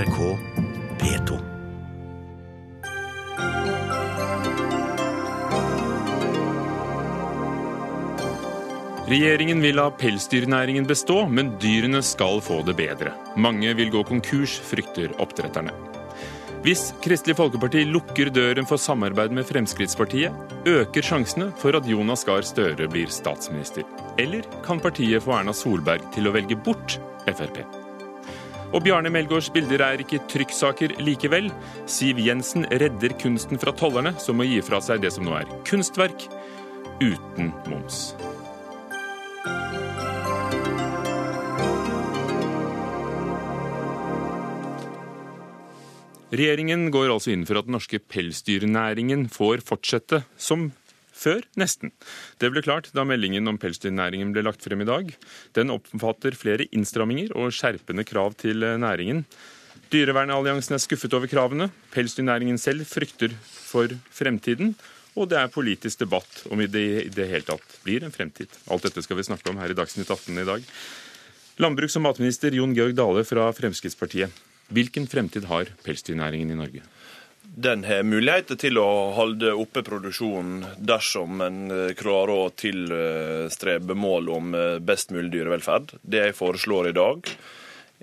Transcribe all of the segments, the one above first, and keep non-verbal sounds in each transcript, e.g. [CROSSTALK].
NRK P2. Regjeringen vil la pelsdyrnæringen bestå, men dyrene skal få det bedre. Mange vil gå konkurs, frykter oppdretterne. Hvis Kristelig Folkeparti lukker døren for samarbeid med Fremskrittspartiet, øker sjansene for at Jonas Gahr Støre blir statsminister. Eller kan partiet få Erna Solberg til å velge bort Frp? Og Bjarne Melgaards bilder er ikke trykksaker likevel. Siv Jensen redder kunsten fra tollerne, som må gi fra seg det som nå er kunstverk, uten moms. Regjeringen går altså inn for at den norske pelsdyrnæringen får fortsette som før, nesten. Det ble klart da meldingen om pelsdyrnæringen ble lagt frem i dag. Den oppfatter flere innstramminger og skjerpende krav til næringen. Dyrevernalliansen er skuffet over kravene. Pelsdyrnæringen selv frykter for fremtiden. Og det er politisk debatt om det i det hele tatt blir en fremtid. Alt dette skal vi snakke om her i Dagsnytt 18 i dag. Landbruks- og matminister Jon Georg Dale fra Fremskrittspartiet. Hvilken fremtid har pelsdyrnæringen i Norge? Den har muligheter til å holde oppe produksjonen dersom en klarer å tilstrebe mål om best mulig dyrevelferd. Det jeg foreslår i dag,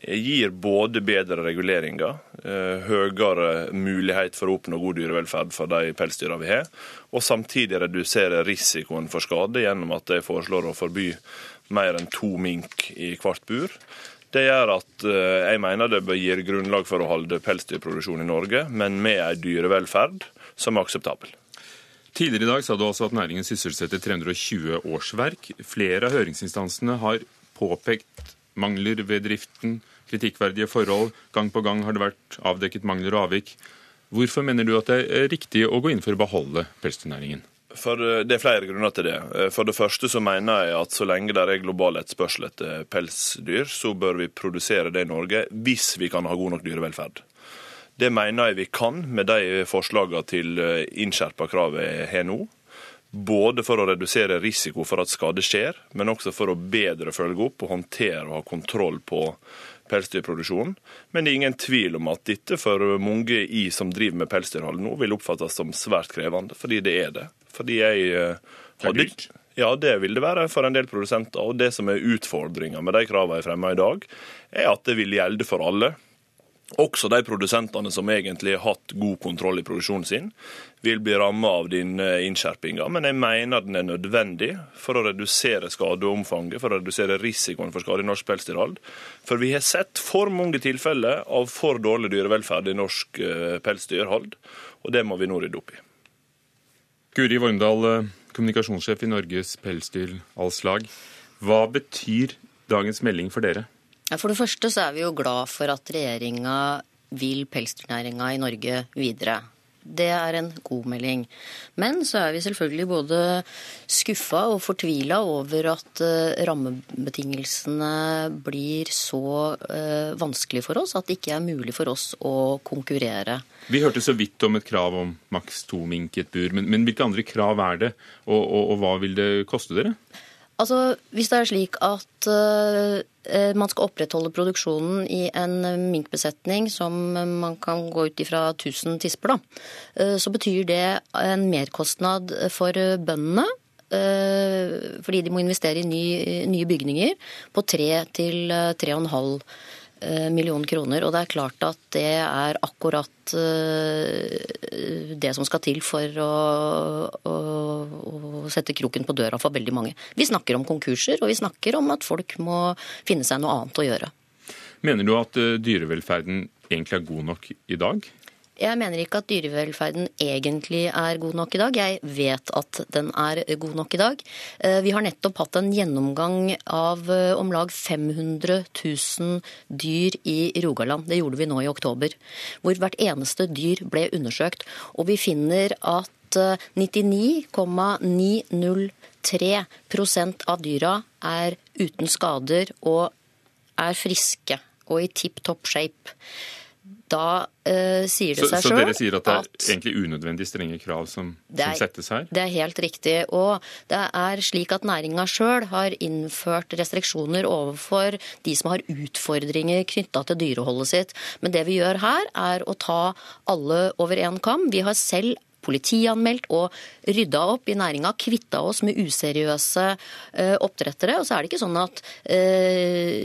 gir både bedre reguleringer, høyere mulighet for å oppnå god dyrevelferd for de pelsdyrene vi har, og samtidig redusere risikoen for skade gjennom at jeg foreslår å forby mer enn to mink i hvert bur. Det gjør at jeg mener det bør gi grunnlag for å holde pelsdyrproduksjon i Norge, men med en dyrevelferd som er akseptabel. Tidligere i dag sa du altså at næringen sysselsetter 320 årsverk. Flere av høringsinstansene har påpekt mangler ved driften, kritikkverdige forhold. Gang på gang har det vært avdekket mangler og avvik. Hvorfor mener du at det er riktig å gå inn for å beholde pelsdyrnæringen? For Det er flere grunner til det. For det første så mener jeg at så lenge det er global etterspørsel etter pelsdyr, så bør vi produsere det i Norge hvis vi kan ha god nok dyrevelferd. Det mener jeg vi kan med de forslagene til innskjerpa krav jeg har nå. Både for å redusere risiko for at skade skjer, men også for å bedre følge opp og håndtere og ha kontroll på pelsdyrproduksjonen. Men det er ingen tvil om at dette for mange i som driver med pelsdyrhold nå, vil oppfattes som svært krevende, fordi det er det. Fordi jeg hadde ikke Ja, det vil det være for en del produsenter. Og det som er utfordringa med de kravene jeg fremmer i dag, er at det vil gjelde for alle. Også de produsentene som egentlig har hatt god kontroll i produksjonen sin, vil bli rammet av denne innskjerpinga. Men jeg mener den er nødvendig for å redusere skadeomfanget, for å redusere risikoen for skade i norsk pelsdyrhold. For vi har sett for mange tilfeller av for dårlig dyrevelferd i norsk pelsdyrhold, og det må vi nå rydde opp i. Guri Vormdal, kommunikasjonssjef i Norges Pelsdyralslag. Hva betyr dagens melding for dere? For det første så er vi jo glad for at regjeringa vil pelsdyrnæringa i Norge videre. Det er en god melding. Men så er vi selvfølgelig både skuffa og fortvila over at rammebetingelsene blir så vanskelig for oss at det ikke er mulig for oss å konkurrere. Vi hørte så vidt om et krav om maks to mink i et bur, men, men, hvilke andre krav er det, og, og, og hva vil det koste dere? Altså, Hvis det er slik at uh, man skal opprettholde produksjonen i en minkbesetning som man kan gå ut ifra 1000 tisper, da, uh, så betyr det en merkostnad for bøndene. Uh, fordi de må investere i ny, nye bygninger på 3 til 3,5 million kroner. Og det er klart at det er akkurat det som skal til for å, å, å sette kroken på døra for veldig mange. Vi snakker om konkurser, og vi snakker om at folk må finne seg noe annet å gjøre. Mener du at dyrevelferden egentlig er god nok i dag? Jeg mener ikke at dyrevelferden egentlig er god nok i dag. Jeg vet at den er god nok i dag. Vi har nettopp hatt en gjennomgang av om lag 500 000 dyr i Rogaland. Det gjorde vi nå i oktober. Hvor hvert eneste dyr ble undersøkt. Og vi finner at 99,903% av dyra er uten skader og er friske og i tipp topp shape. Da uh, sier det så, seg sjøl Så dere sier at det er egentlig unødvendig strenge krav som, er, som, settes her? Det er helt riktig. Og det er slik at næringa sjøl har innført restriksjoner overfor de som har utfordringer knytta til dyreholdet sitt. Men det vi gjør her, er å ta alle over én kam. Vi har selv politianmeldt og rydda opp i næringa, kvitta oss med useriøse uh, oppdrettere. Og så er det ikke sånn at uh,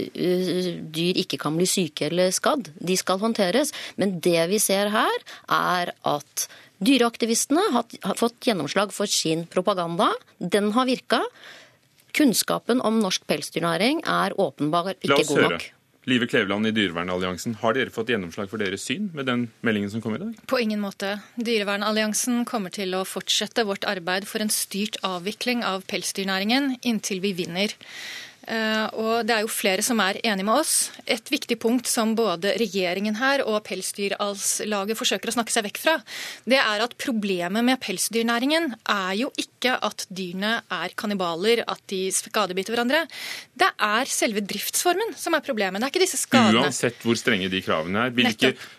dyr ikke kan bli syke eller skadd. De skal håndteres. Men det vi ser her, er at dyreaktivistene har, fått gjennomslag for sin propaganda. Den har virka. Kunnskapen om norsk pelsdyrnæring er åpenbart ikke god nok. Live Kleveland i Dyrevernalliansen, har dere fått gjennomslag for deres syn med den meldingen som kom i dag? På ingen måte. Dyrevernalliansen kommer til å fortsette vårt arbeid for en styrt avvikling av pelsdyrnæringen inntil vi vinner. Eh, og det er jo flere som er enige med oss. Et viktig punkt som både regjeringen her og Pelsdyralslaget forsøker å snakke seg vekk fra, det er at problemet med pelsdyrnæringen er jo ikke at dyrene er kannibaler, at de skadebiter hverandre. Det er selve driftsformen som er problemet. Det er ikke disse skadene. Uansett hvor strenge de kravene er. Hvilke ikke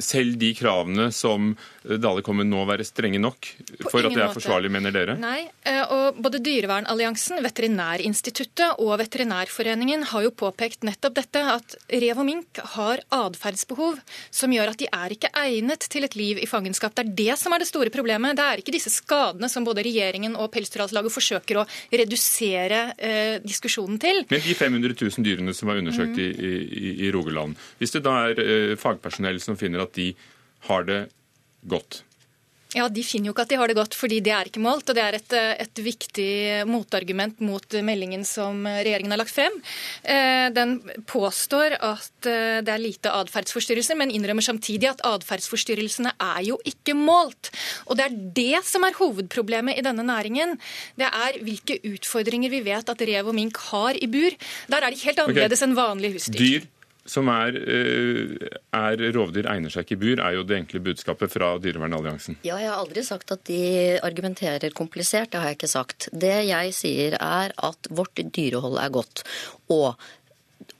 selv de kravene som Dale kommer nå være strenge nok for at det er forsvarlig, mener dere? Nei, eh, og både Dyrevernalliansen, Veterinærinstituttet og Veterinærforeningen har jo påpekt nettopp dette, at rev og mink har atferdsbehov som gjør at de er ikke egnet til et liv i fangenskap. Det er det som er det store problemet. Det er ikke disse skadene som både regjeringen og Pelsdyralslaget forsøker å redusere eh, diskusjonen til. Men de 500 000 dyrene som er undersøkt mm. i, i, i, Rogaland, hvis det da er eh, fagpersonell som finner at de har det godt. Ja, De finner jo ikke at de har det godt, fordi det er ikke målt. og Det er et, et, viktig motargument mot meldingen som regjeringen har lagt frem. Eh, den påstår at eh, det er lite atferdsforstyrrelser, men innrømmer samtidig at atferdsforstyrrelsene er jo ikke målt. Og Det er det som er hovedproblemet i denne næringen. Det er hvilke utfordringer vi vet at rev og mink har i bur. Der er de helt annerledes okay. enn vanlige husdyr. Dyr som er, eh, er, rovdyr egner seg ikke i bur, er jo det enkle budskapet fra Dyrevernalliansen. Ja, jeg har aldri sagt at de argumenterer komplisert, det har jeg ikke sagt. Det jeg sier er at vårt dyrehold er godt. Og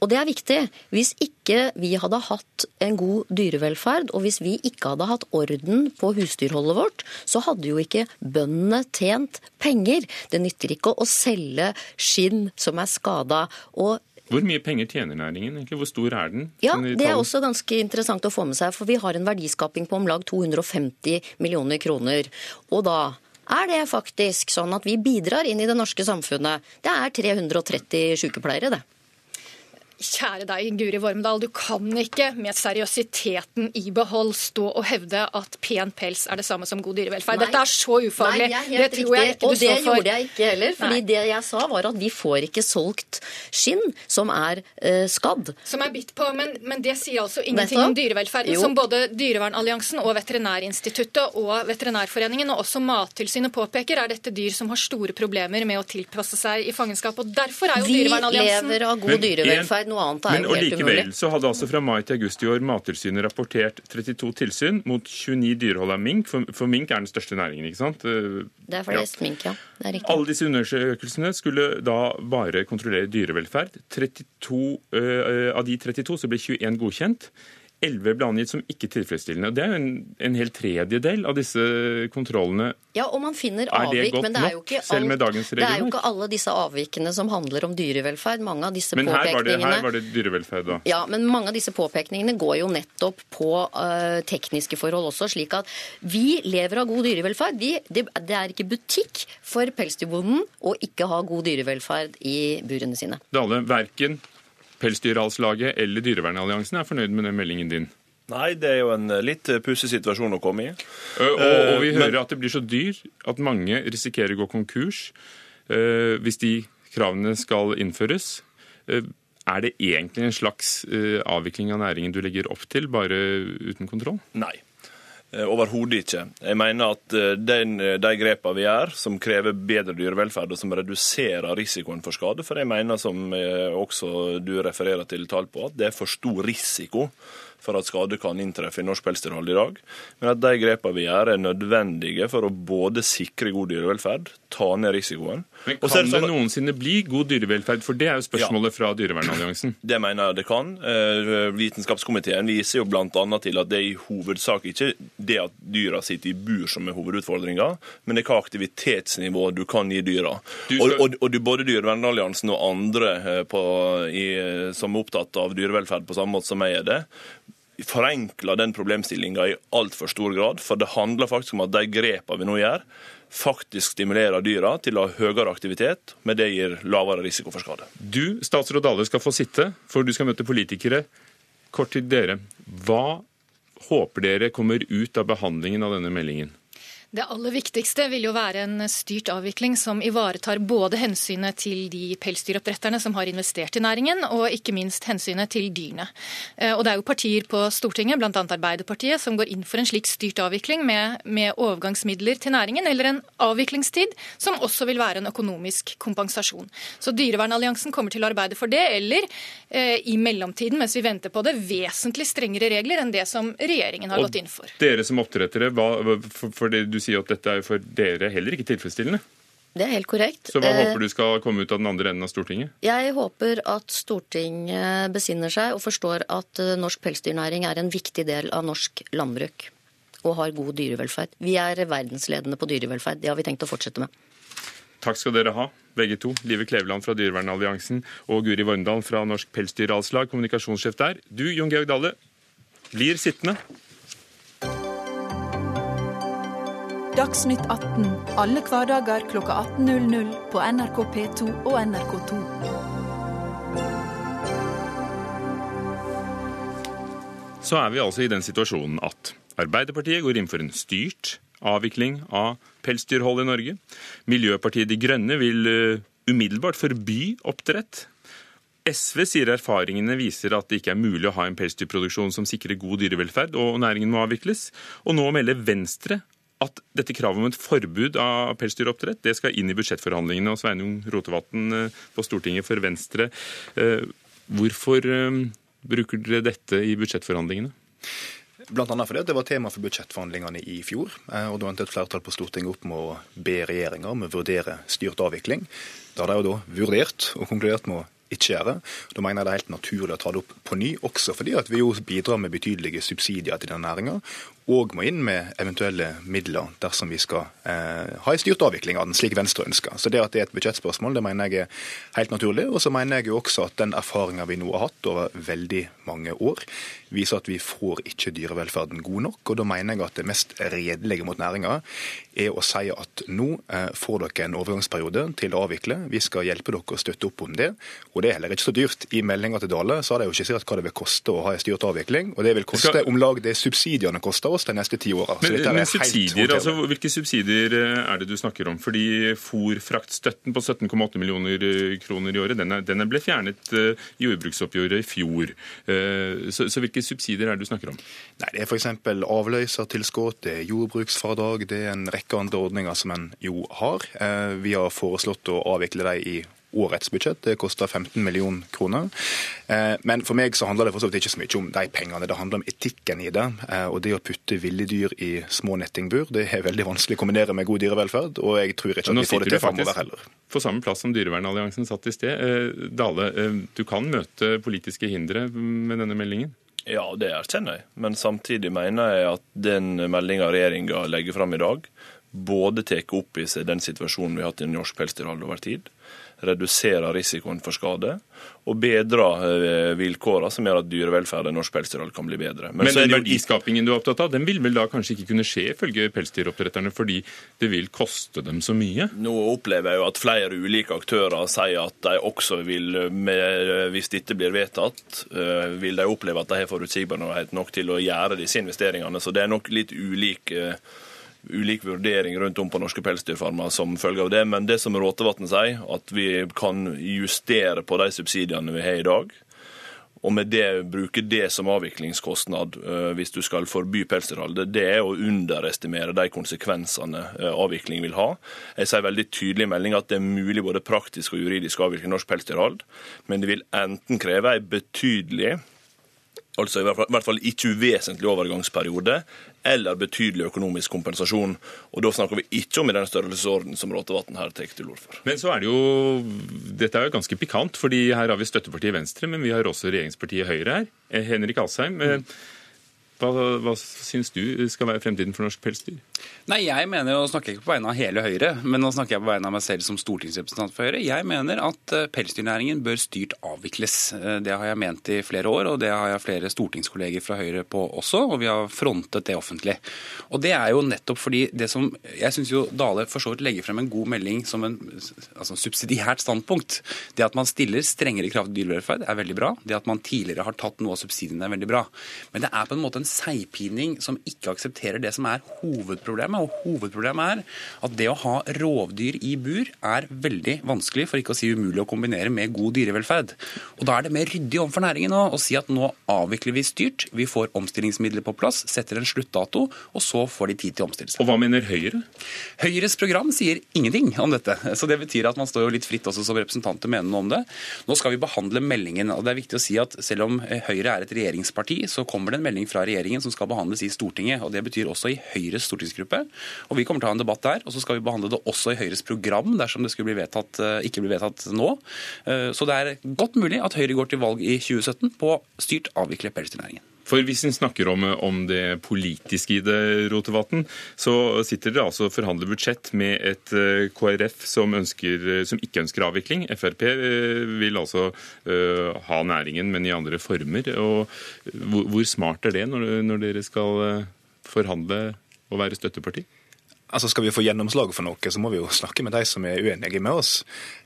og det er viktig. Hvis ikke vi hadde hatt en god dyrevelferd, og hvis vi ikke hadde hatt orden på husdyrholdet vårt, så hadde jo ikke bøndene tjent penger. Det nytter ikke å selge skinn som er skada. Og hvor mye penger tjener næringen? egentlig? Hvor stor er den? Ja, Det er også ganske interessant å få med seg, for vi har en verdiskaping på om lag 250 millioner kroner. Og da er det faktisk sånn at vi bidrar inn i det norske samfunnet. Det er 330 sykepleiere, det. Kjære deg, Guri Vormdal. Du kan ikke med seriøsiteten i behold stå og hevde at pen pels er det samme som god dyrevelferd. Nei. Dette er så ufaglig. Nei, det tror jeg ikke du står for. Og det gjorde jeg ikke heller. fordi Nei. det jeg sa var at vi får ikke solgt skinn som er eh, skadd. Som er bitt på. Men, men det sier altså ingenting om dyrevelferden. Som både Dyrevernalliansen og Veterinærinstituttet og Veterinærforeningen og også Mattilsynet påpeker, er dette dyr som har store problemer med å tilpasse seg i fangenskap. Og derfor er jo Dyrevernalliansen Vi lever av god dyrevelferd noe annet er Men, jo helt umulig. Likevel så hadde altså fra mai til august i år Mattilsynet rapportert 32 tilsyn mot 29 dyrehold av mink. For, for, mink er den største næringen, ikke sant? Det er flest ja. mink, ja. Det er riktig. Alle disse undersøkelsene skulle da bare kontrollere dyrevelferd. 32, uh, av de 32 så ble 21 godkjent. 11 ble angitt som ikke tilfredsstillende. Det er en, en hel tredjedel av disse kontrollene. Ja, og man finner avvik, men det er, jo ikke dagens det er jo ikke alle disse avvikene som handler om dyrevelferd. Mange av disse men her var, det, her var det dyrevelferd, da? Ja, men mange av disse påpekningene går jo nettopp på uh, tekniske forhold også, slik at vi lever av god dyrevelferd. Vi, det, det er ikke butikk for pelsdyrbonden å ikke ha god dyrevelferd i burene sine. Dale, verken Pelsdyralslaget eller Dyrevernalliansen er fornøyd med den meldingen din? Nei, det er jo en eh, litt eh, pussig situasjon å komme i. Og, og vi hører Men... at det blir så dyr at mange risikerer å gå konkurs hvis de kravene skal innføres. Er det egentlig en slags avvikling av næringen du legger opp til, bare uten kontroll? Nei. Eh, overhodet ikke. Jeg mener at eh, den, eh, de grepene vi gjør, som krever bedre dyrevelferd og som reduserer risikoen for skade, for jeg mener, som også du refererer til tall på, at det er for stor risiko for at skade kan inntreffe i norsk pelsdyrhold i dag. Men at de grepene vi gjør er nødvendige for å både sikre god dyrevelferd, ta ned risikoen. Men Kan det, sånn det, noensinne bli god dyrevelferd? For det er jo spørsmålet ja, fra Dyrevernalliansen. Det mener jeg det kan. Eh, vitenskapskomiteen viser jo bl.a. til at det er i hovedsak ikke det at dyra sitter i bur som er hovedutfordringa, men det er hva aktivitetsnivå du kan gi dyra. Skal... Og, og, og, både Dyrevernalliansen og andre eh, på, i, som er opptatt av dyrevelferd på samme måte som jeg er det, forenkler den problemstillinga i altfor stor grad. For det handler faktisk om at de grepene vi nå gjør, faktisk stimulerer dyra til å ha høyere aktivitet, med det gir lavere risiko for skade. Du, statsråd Dale, skal få sitte, for du skal møte politikere. Kort til dere. Hva håper dere kommer ut av behandlingen av denne meldingen? Det aller viktigste vil jo være en styrt avvikling som ivaretar både hensynet til de pelsdyroppdretterne som har investert i næringen, og ikke minst hensynet til dyrene. Eh, og Det er jo partier på Stortinget, bl.a. Arbeiderpartiet, som går inn for en slik styrt avvikling med, med, overgangsmidler til næringen, eller en avviklingstid som også vil være en økonomisk kompensasjon. Så Dyrevernalliansen kommer til å arbeide for det, eller eh, i mellomtiden, mens vi venter på det, vesentlig strengere regler enn det som regjeringen har og gått inn for. Dere som oppdrettere, hva, for, for det du du sier at dette er for dere heller ikke tilfredsstillende. Det er helt korrekt. Så hva eh, håper du skal komme ut av den andre enden av Stortinget? Jeg håper at Stortinget besinner seg og forstår at eh, norsk pelsdyrnæring er en viktig del av norsk landbruk og har god dyrevelferd. Vi er verdensledende på dyrevelferd. Det har vi tenkt å fortsette med. Takk skal dere ha, begge to. Live Kleveland fra Dyrevernalliansen og Guri Vormdal fra Norsk Pelsdyralslag, kommunikasjonssjef der. Du, Jon Georg Dale, blir sittende. Dagsnytt 18 alle hverdager kl 18.00 på NRK P2 og NRK2. Så er vi altså i den situasjonen at Arbeiderpartiet går inn for en styrt avvikling av pelsdyrhold i Norge. Miljøpartiet De Grønne vil eh, umiddelbart forby oppdrett. SV sier erfaringene viser at det ikke er mulig å ha en pelsdyrproduksjon som sikrer god dyrevelferd, og næringen må avvikles. Og nå melder Venstre at dette kravet om et forbud av pelsdyroppdrett det skal inn i budsjettforhandlingene. og Sveinung Rotevatn eh, på Stortinget for Venstre. Eh, hvorfor eh, bruker dere dette i budsjettforhandlingene? Annet fordi det var tema for budsjettforhandlingene i fjor. og Da endte et flertall på Stortinget opp med å be regjeringa om å vurdere styrt avvikling. Da har de jo da vurdert og konkludert med å ikke gjøre. Da mener jeg det er helt naturlig å ta det opp på ny, også fordi at vi jo bidrar med betydelige subsidier til den næringa, og må inn med eventuelle midler dersom vi skal eh, ha en styrt avvikling av den, slik Venstre ønsker. Så det at det er et budsjettspørsmål, det mener jeg er helt naturlig. Og så mener jeg jo også at den erfaringa vi nå har hatt over veldig mange år, viser at vi får ikke dyrevelferden god nok. Og da mener jeg at det mest redelige mot næringa er å si at nå eh, får dere en overgangsperiode til å avvikle. Vi skal hjelpe dere å støtte opp om det. Og det er heller ikke så dyrt. I meldinga til Dale så har de jo skissert hva det vil koste å ha en styrt avvikling. Og det vil koste skal... om lag det subsidiene koster oss de neste ti åra. Men, men subsidier, altså, hvilke subsidier eh, er det du snakker om? Fordi fòrfraktstøtten på 17,8 millioner eh, kroner i året, den, er, den ble fjernet i jordbruksoppgjøret i fjor. Så, så, hvilke subsidier er det du snakker om? Nei, Det er f.eks. avløsertilskudd, det er jordbruksfradrag, det er en rekke andre ordninger som en jo har. Vi har foreslått å avvikle dem i årets budsjett. Det koster 15 millioner kroner. Eh, men for meg så handler det for så vidt ikke så mye om de pengene. Det handler om etikken i det. Eh, og det å putte ville dyr i små nettingbur, det er veldig vanskelig å kombinere med god dyrevelferd. Og jeg tror ikke at vi får det til framover heller. På samme plass som Dyrevernalliansen satt i sted. Eh, Dale, du kan møte politiske hindre med denne meldingen? Ja, det erkjenner jeg. Men samtidig mener jeg at den meldinga regjeringa legger fram i dag, både tar opp i seg den situasjonen vi har hatt i norsk pelsdyrhold over tid, reduserer risikoen for skade og bedrer eh, vilkårene som gjør at dyrevelferden i norsk pelsdyrhold kan bli bedre. Men, Men den verdiskapingen du er opptatt av, den vil vel da kanskje ikke kunne skje ifølge pelsdyroppdretterne fordi det vil koste dem så mye? Nå opplever jeg jo at flere ulike aktører sier at de også vil, med, hvis dette blir vedtatt, eh, vil de oppleve at de har forutsigbarhet nok til å gjøre disse investeringene. Så det er nok litt ulike ulik vurdering rundt om på norske pelsdyrfarmer som følge av det. Men det som Råtevatn sier, at vi kan justere på de subsidiene vi har i dag. Og med det bruke det som avviklingskostnad uh, hvis du skal forby pelsdyrhold, det er å underestimere de konsekvensene uh, avvikling vil ha. Jeg sier veldig tydelig i meldinga at det er mulig både praktisk og juridisk å avvikle norsk pelsdyrhold, men det vil enten kreve en betydelig altså i hvert fall ikke uvesentlig overgangsperiode, eller betydelig økonomisk kompensasjon. Og Da snakker vi ikke om i den størrelsesorden som Rotevatn her tar til orde for. Men så er det jo, Dette er jo ganske pikant, fordi her har vi støttepartiet Venstre, men vi har også regjeringspartiet Høyre her. Eh, Henrik Asheim, mm. Hva, hva syns du skal være fremtiden for norsk pelsdyr? Nei, jeg mener, og snakker ikke på vegne av hele Høyre, men nå snakker jeg på vegne av meg selv som stortingsrepresentant for Høyre. Jeg mener at eh, pelsdyrnæringen bør styrt avvikles. Eh, det har jeg ment i flere år, og det har jeg flere stortingskolleger fra Høyre på også, og vi har frontet det offentlig. Og det er jo nettopp fordi det som Jeg syns jo Dale for så vidt legger frem en god melding som en altså subsidiært standpunkt. Det at man stiller strengere krav til dyrevelferd er veldig bra. Det at man tidligere har tatt noe av subsidiene er veldig bra. Men det er på en måte en seigpining som ikke aksepterer det som er hovedproblemet og hovedproblemet er at det å ha rovdyr i bur er veldig vanskelig, for ikke å si umulig å kombinere med god dyrevelferd. Og Da er det mer ryddig overfor næringen å si at nå avvikler vi styrt, vi får omstillingsmidler på plass, setter en sluttdato, og så får de tid til å omstille seg. Og Hva mener Høyre? Høyres program sier ingenting om dette. Så det betyr at man står jo litt fritt også som representanter mener noe om det. Nå skal vi behandle meldingen. og det er viktig å si at Selv om Høyre er et regjeringsparti, så kommer det en melding fra regjeringen som skal behandles i Stortinget. og Det betyr også i Høyres stortingsgruppe. Og Vi kommer til å ha en debatt der, og så skal vi behandle det også i Høyres program dersom det bli vedtatt, eh, ikke blir vedtatt nå. Eh, så det er godt mulig at Høyre går til valg i 2017 på styrt avvikle pelsdyrnæringen. For Hvis en snakker om, om, det politiske i det, Rotevatn, så sitter dere altså og forhandler budsjett med et eh, KrF som, ønsker, som ikke ønsker avvikling. Frp vil altså uh, ha næringen, men i andre former. Og hvor, hvor smart er det når, når dere skal forhandle og være støtteparti? Altså Skal vi få gjennomslag for noe, så må vi jo snakke med de som er uenige med oss.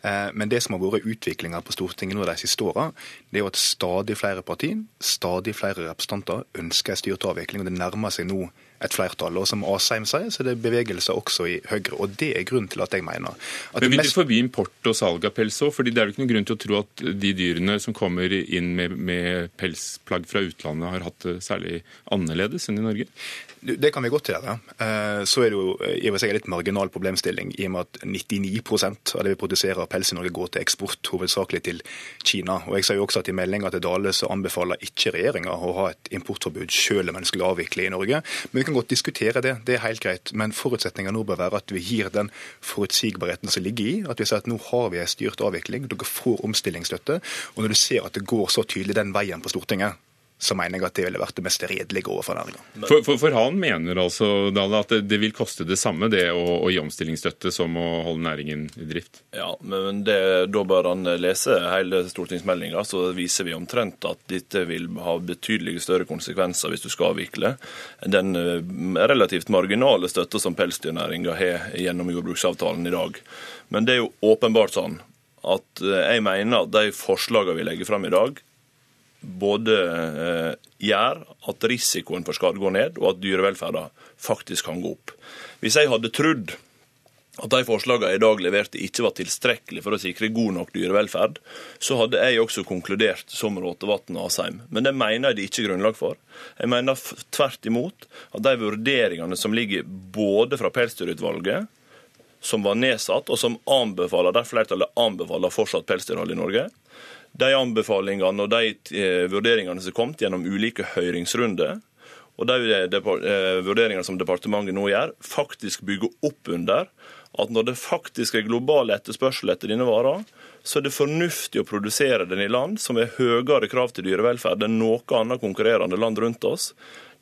Eh, men det som har vært utviklinga på Stortinget nå de siste åra, det er jo at stadig flere partier, stadig flere representanter ønsker en styrt avvikling. og Det nærmer seg nå et flertall. Og som Asheim sier, så er det bevegelser også i Høyre. Og det er grunnen til at jeg mener at Men Vil mest... dere forby import og salg av pels òg? Fordi det er jo ikke noen grunn til å tro at de dyrene som kommer inn med, med pelsplagg fra utlandet, har hatt det særlig annerledes enn i Norge? Det kan vi godt gjøre. Eh, så er det jo i og for seg en litt marginal problemstilling i og med at 99% av det vi produserer av pels i Norge går til eksport, hovedsakelig til Kina. Og jeg sa jo også at I meldinga til Dale så anbefaler ikke regjeringa å ha et importforbud selv om en skulle avvikle i Norge. Men vi kan godt diskutere det, det er helt greit. Men forutsetninga nå bør være at vi gir den forutsigbarheten som ligger i at vi sier at nå har vi en styrt avvikling, dere får omstillingsstøtte. Og når du ser at det går så tydelig den veien på Stortinget, så mener jeg at det ville vært det mest redelige overfor næringa. For, for, for, han mener altså Dale, at det, det, vil koste det samme det å, å, gi omstillingsstøtte som å holde næringen i drift? Ja, men det, da bør han lese hele stortingsmeldinga, så viser vi omtrent at dette vil ha betydelig større konsekvenser hvis du skal avvikle. Den eh, relativt marginale støtta som pelsdyrnæringa har gjennom jordbruksavtalen i dag. Men det er jo åpenbart sånn at eh, jeg mener at de forslagene vi legger fram i dag, både eh, gjør at risikoen for skade går ned, og at dyrevelferda faktisk kan gå opp. Hvis jeg hadde trodd at de forslagene jeg i dag leverte ikke var tilstrekkelig for å sikre god nok dyrevelferd, så hadde jeg også konkludert som Råtevatn og Asheim. Men det mener jeg det ikke er grunnlag for. Jeg mener tvert imot at de vurderingene som ligger både fra Pelsdyrutvalget, som var nedsatt, og som anbefaler, der flertallet anbefaler fortsatt pelsdyrhold i Norge, de anbefalingene og de eh, vurderingene som er kommet gjennom ulike høringsrunder, og de, eh, eh, vurderingene som departementet nå gjør, faktisk bygger opp under at når det faktisk er global etterspørsel etter denne vara, så er det fornuftig å produsere den i land som har høyere krav til dyrevelferd enn noe annet konkurrerende land rundt oss.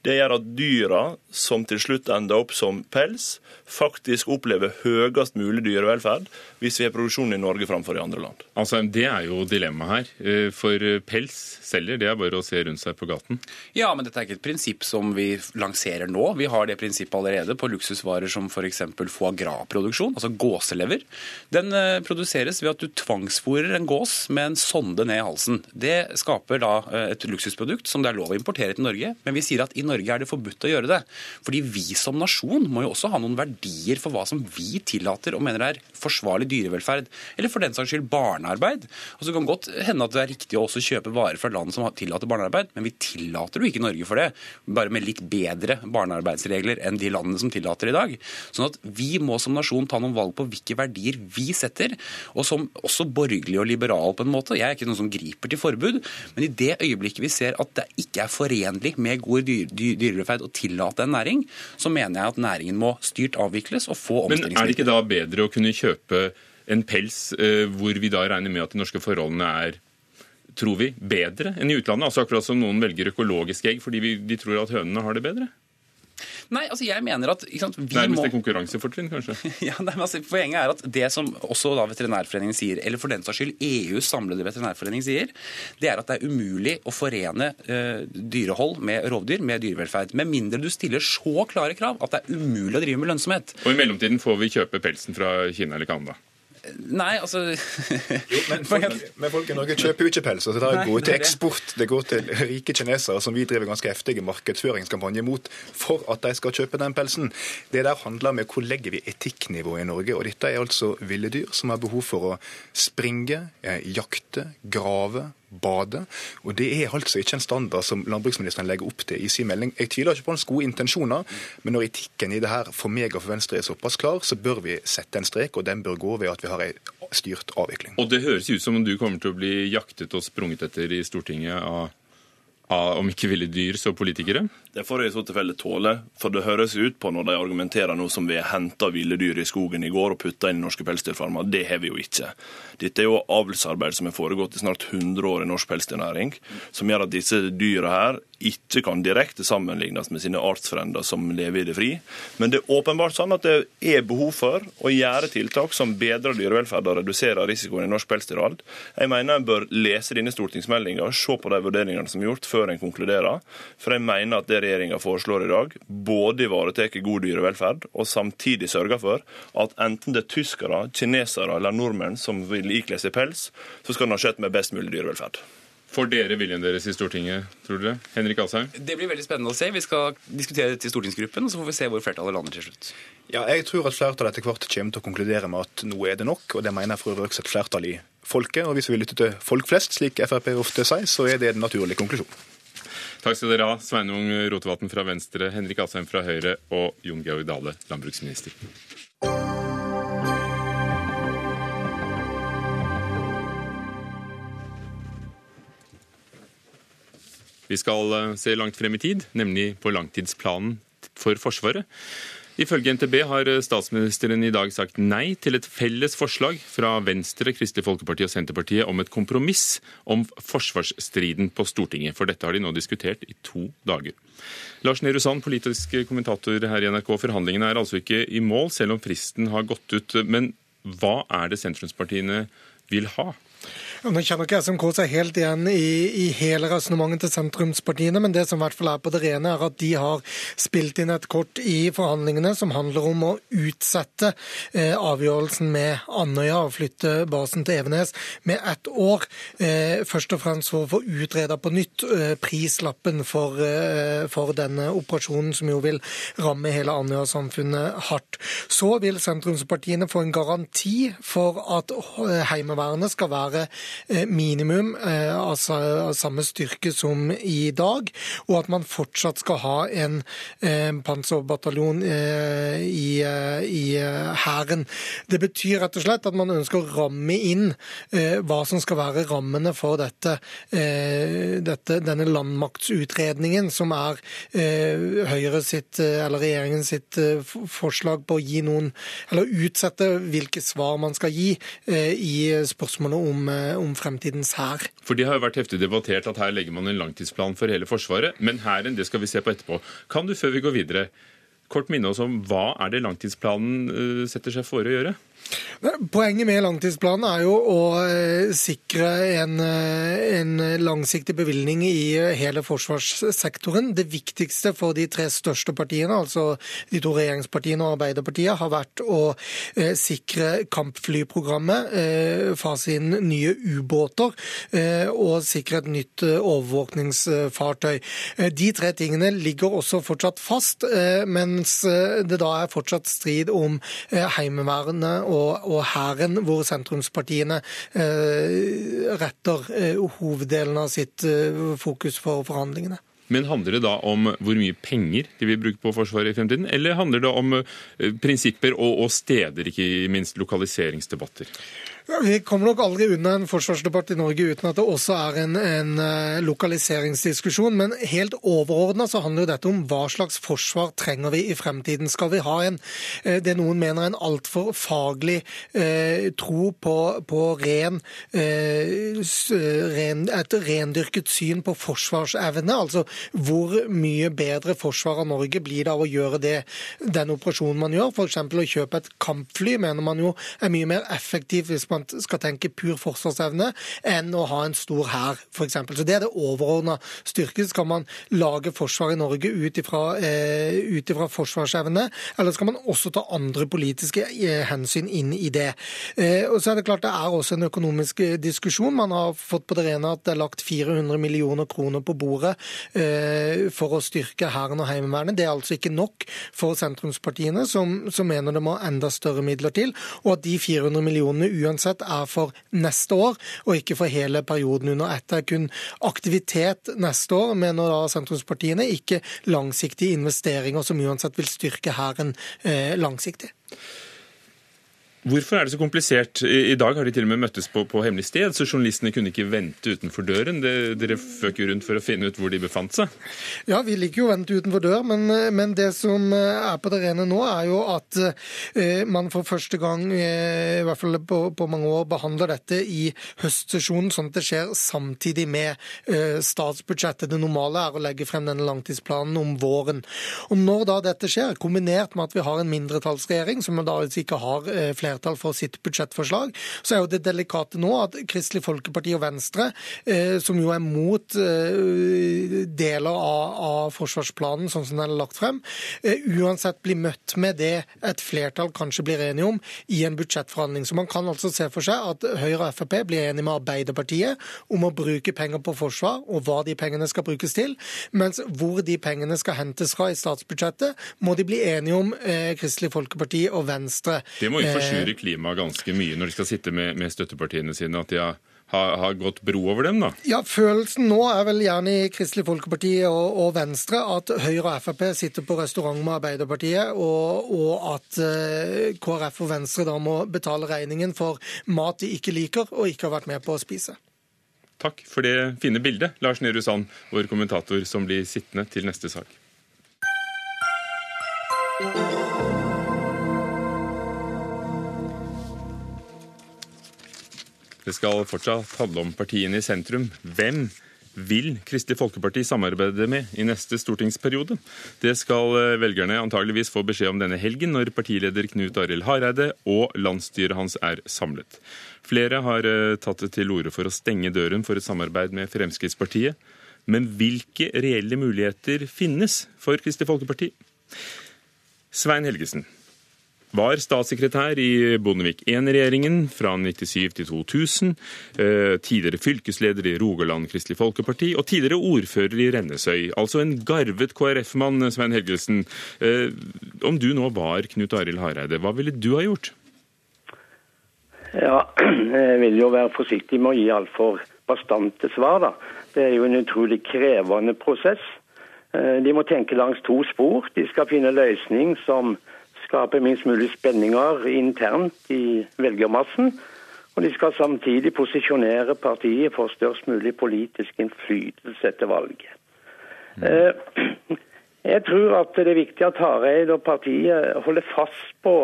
Det gjør at dyra, som til slutt ender opp som pels, faktisk opplever høyest mulig dyrevelferd hvis vi har produksjon i Norge framfor i andre land. Altså, Det er jo dilemmaet her. Eh, for pels selger, det er bare å se rundt seg på gaten. Ja, men dette er ikke et prinsipp som vi lanserer nå. Vi har det prinsippet allerede på luksusvarer som f.eks. foie gras-produksjon, altså gåselever. Den eh, produseres ved at du tvangsfòrer en gås med en sonde ned i halsen. Det skaper da eh, et luksusprodukt som det er lov å importere til Norge, men vi sier at i Norge Norge er det forbudt å gjøre det. Fordi vi som nasjon må jo også ha noen verdier for hva som vi tillater og mener er forsvarlig dyrevelferd, eller for den saks skyld barnearbeid. Og så kan godt hende at det er riktig å også kjøpe varer fra land som tillater barnearbeid, men vi tillater jo ikke Norge for det, bare med litt bedre barnearbeidsregler enn de landene som tillater i dag. Sånn at vi må som nasjon ta noen valg på hvilke verdier vi setter, og som også borgerlig og liberal på en måte. Jeg er ikke noen som griper til forbud, men i det øyeblikket vi ser at det ikke er forenlig med god dyrevelferd og tillate en næring, så mener jeg at næringen må styrt avvikles og få omstillingsmidler. Men er det ikke da bedre å kunne kjøpe en pels eh, hvor vi da regner med at de norske forholdene er tror vi, bedre enn i utlandet? Altså Akkurat som noen velger økologiske egg fordi vi, de tror at hønene har det bedre? Nei, altså jeg mener at sant, vi Nærmest må... et konkurransefortrinn, kanskje? [LAUGHS] ja, nei, altså, Poenget er at det som også da Veterinærforeningen sier, eller for den saks skyld EUs samlede veterinærforening sier, det er at det er umulig å forene uh, dyrehold med rovdyr med dyrevelferd. Med mindre du stiller så klare krav at det er umulig å drive med lønnsomhet. Og i mellomtiden får vi kjøpe pelsen fra Kina eller Canada? Nei, altså [LAUGHS] jo, men, folk, men, folk, i Norge kjøper jo ikke pels. Altså, det går til eksport. Det går til rike kinesere som vi driver ganske heftige markedsføringskampanjer mot for at de skal kjøpe den pelsen. Det der handler med hvor legger vi etikknivået i Norge. Og dette er altså ville dyr som har behov for å springe, eh, jakte, grave, bade. Og Det er altså ikke en standard som landbruksministeren legger opp til i sin melding. Jeg tviler ikke på hans gode intensjoner, men når etikken i det her for meg og for Venstre er såpass klar, så bør vi sette en strek, og den bør gå ved at vi har en styrt avvikling. Og Det høres ut som om du kommer til å bli jaktet og sprunget etter i Stortinget av, om ikke ville dyr, så politikere? Det får jeg i så tilfelle tåle, for det høres ut på når de argumenterer nå som vi henta ville dyr i skogen i går og putta inn i norske pelsdyrfarmer. Det har vi jo ikke. Dette er jo avlsarbeid som har foregått i snart 100 år i norsk pelsdyrnæring, som gjør at disse dyra her ikke kan direkte sammenlignes med sine artsfrender som lever i det fri. Men det er åpenbart sånn at det er behov for å gjøre tiltak som bedrer dyrevelferd og reduserer risikoen i norsk pelsdyrhold. Jeg mener en bør lese denne stortingsmeldinga og se på de vurderingene som er gjort, før en konkluderer. For jeg mener at det regjeringa foreslår i dag, både ivaretar god dyrevelferd og samtidig sørger for at enten det er tyskere, kinesere eller nordmenn som vil ikle seg pels, så skal den ha skjedd med best mulig dyrevelferd. Får dere viljen deres i Stortinget, tror dere? Henrik Asheim? Det blir veldig spennende å se. Vi skal diskutere dette i stortingsgruppen, og så får vi se hvor flertallet lander til slutt. Ja, jeg tror at flertallet etter hvert kommer til å konkludere med at nå er det nok, og det mener jeg for øvrig også et flertall i folket. Og hvis vi lytter til folk flest, slik Frp ofte sier, så er det den naturlige konklusjonen. Takk skal dere ha, Sveinung Rotevatn fra Venstre, Henrik Asheim fra Høyre og Jon Georg Dale, landbruksminister. Vi skal eh, se langt frem i tid, nemlig på langtidsplanen for Forsvaret. Ifølge NTB har statsministeren i dag sagt nei til et felles forslag fra Venstre, Kristelig Folkeparti og Senterpartiet om et kompromiss om forsvarsstriden på Stortinget. For dette har de nå diskutert i to dager. Lars Nehru Sand, politisk kommentator her i NRK. Forhandlingene er altså ikke i mål, selv om fristen har gått ut. Men hva er det sentrumspartiene vil ha? Nå kjenner ikke SMK seg helt igjen i, i hele resonnementet til sentrumspartiene, men det som i hvert fall er på det rene, er at de har spilt inn et kort i forhandlingene som handler om å utsette eh, avgjørelsen med Andøya og flytte basen til Evenes med ett år. Eh, først og fremst for å få utreda på nytt eh, prislappen for, eh, for, denne operasjonen, som jo vil ramme hele Andøya-samfunnet hardt. Så vil sentrumspartiene få en garanti for at eh, Heimevernet skal være Eh, minimum eh, altså av samme styrke som i dag, og at man fortsatt skal ha en panserbataljon i, i Hæren. Det betyr rett og slett at man ønsker å ramme inn hva som skal være rammene for dette, dette denne landmaktsutredningen, som er Høyre sitt, eller regjeringen sitt forslag på å gi noen, eller utsette hvilke svar man skal gi i spørsmålet om, om fremtidens hær. For De har jo vært heftig debattert at her legger man en langtidsplan for hele Forsvaret. Men hæren, skal vi se på etterpå. Kan du før vi går videre, kort minne oss om hva er det langtidsplanen eh, setter seg for å gjøre? Poenget med langtidsplanen er jo å eh, sikre en, eh, en, langsiktig bevilgning i hele forsvarssektoren. Det viktigste for de tre største partiene, altså de to regjeringspartiene og Arbeiderpartiet, har vært å eh, sikre kampflyprogrammet, fase inn nye ubåter og sikre et nytt overvåkningsfartøy. De tre tingene ligger også fortsatt fast, mens det da er fortsatt strid om Heimevernet og og Hæren, hvor sentrumspartiene eh, retter eh, hoveddelen av sitt eh, fokus for forhandlingene. Men handler det da om hvor mye penger de vil bruke på Forsvaret i fremtiden, eller handler det om prinsipper og, og steder, ikke minst lokaliseringsdebatter? Vi kommer nok aldri unna en forsvarsdebatt i Norge uten at det også er en, en eh, lokaliseringsdiskusjon. Men helt overordna så handler jo dette om hva slags forsvar trenger vi i fremtiden. Skal vi ha en, eh, det noen mener en altfor faglig eh, tro på, på ren, eh, ren, et rendyrket syn på forsvarsevne? Altså hvor mye bedre forsvar av Norge blir det av å gjøre det, den operasjonen man gjør? F.eks. å kjøpe et kampfly mener man jo er mye mer effektivt hvis man skal tenke pur forsvarsevne, enn å ha en stor hær, f.eks. Så Det er det overordna styrke. Skal man lage forsvar i Norge ut ifra, eh, forsvarsevne, eller skal man også ta andre politiske eh, hensyn inn i det? Eh, og så er Det klart det er også en økonomisk eh, diskusjon. Man har fått på det rene at det er lagt 400 millioner kroner på bordet eh, for å styrke Hæren og Heimevernet. Det er altså ikke nok for sentrumspartiene, som, som mener det må enda større midler til, og at de 400 millionene uansett uansett er for neste år, og ikke for hele perioden under ett. Det er kun aktivitet neste år, mener da sentrumspartiene, ikke langsiktige investeringer som uansett vil styrke Hæren eh, langsiktig. Hvorfor er det så komplisert? I dag har de til og med møttes på, på hemmelig sted, så journalistene kunne ikke vente utenfor døren. Det, dere føk jo rundt for å finne ut hvor de befant seg. Ja, vi liker jo vente utenfor dør, men, men, det som er på det rene nå, er jo at eh, man for første gang, eh, i hvert fall på, på, mange år, behandler dette i høstsesjonen, sånn at det skjer samtidig med eh, statsbudsjettet. Det normale er å legge frem denne langtidsplanen om våren. Og Når da dette skjer, kombinert med at vi har en mindretallsregjering, som da altså ikke har eh, flere flertall for sitt budsjettforslag, så er jo det delikate nå at Kristelig Folkeparti og Venstre, eh, som jo er mot eh, deler av, av forsvarsplanen sånn som den er lagt frem, eh, uansett blir møtt med det et flertall kanskje blir enige om i en budsjettforhandling. Så man kan altså se for seg at Høyre og Frp blir enige med Arbeiderpartiet om å bruke penger på forsvar, og hva de pengene skal brukes til, mens hvor de pengene skal hentes fra i statsbudsjettet, må de bli enige om eh, Kristelig Folkeparti og Venstre. Det må jo forsyne forstyrrer klimaet ganske mye når de skal sitte med, med støttepartiene sine, at de har har, har, gått bro over dem, da? Ja, Følelsen nå er vel gjerne i Kristelig Folkeparti og, og Venstre at Høyre og Frp sitter på restaurant med Arbeiderpartiet, og, og at eh, KrF og Venstre da må betale regningen for mat de ikke liker og ikke har vært med på å spise. Takk for det fine bildet, Lars Nehru Sand, vår kommentator som blir sittende til neste sak. Det skal fortsatt handle om partiene i sentrum. Hvem vil Kristelig Folkeparti samarbeide med i neste stortingsperiode? Det skal eh, velgerne antageligvis få beskjed om denne helgen, når partileder Knut Arild Hareide og landsstyret hans er samlet. Flere har eh, tatt til orde for å stenge døren for et samarbeid med Fremskrittspartiet. Men hvilke reelle muligheter finnes for Kristelig Folkeparti? Svein Helgesen, var statssekretær i Bondevik I-regjeringen fra 97 til 2000. Eh, tidligere fylkesleder i Rogaland Kristelig Folkeparti og tidligere ordfører i Rennesøy. Altså en garvet KrF-mann, Svein Helgelsen. Eh, om du nå var Knut Arild Hareide, hva ville du ha gjort? Ja, [CLEARS THROAT] jeg vil jo være forsiktig med å gi altfor bastante svar, da. Det er jo en utrolig krevende prosess. Eh, de må tenke langs to spor. De skal finne løsning som skape minst mulig spenninger internt i velgermassen. Og de skal samtidig posisjonere partiet for størst mulig politisk innflytelse etter valget. Mm. Jeg tror at det er viktig at Hareide og partiet holder fast på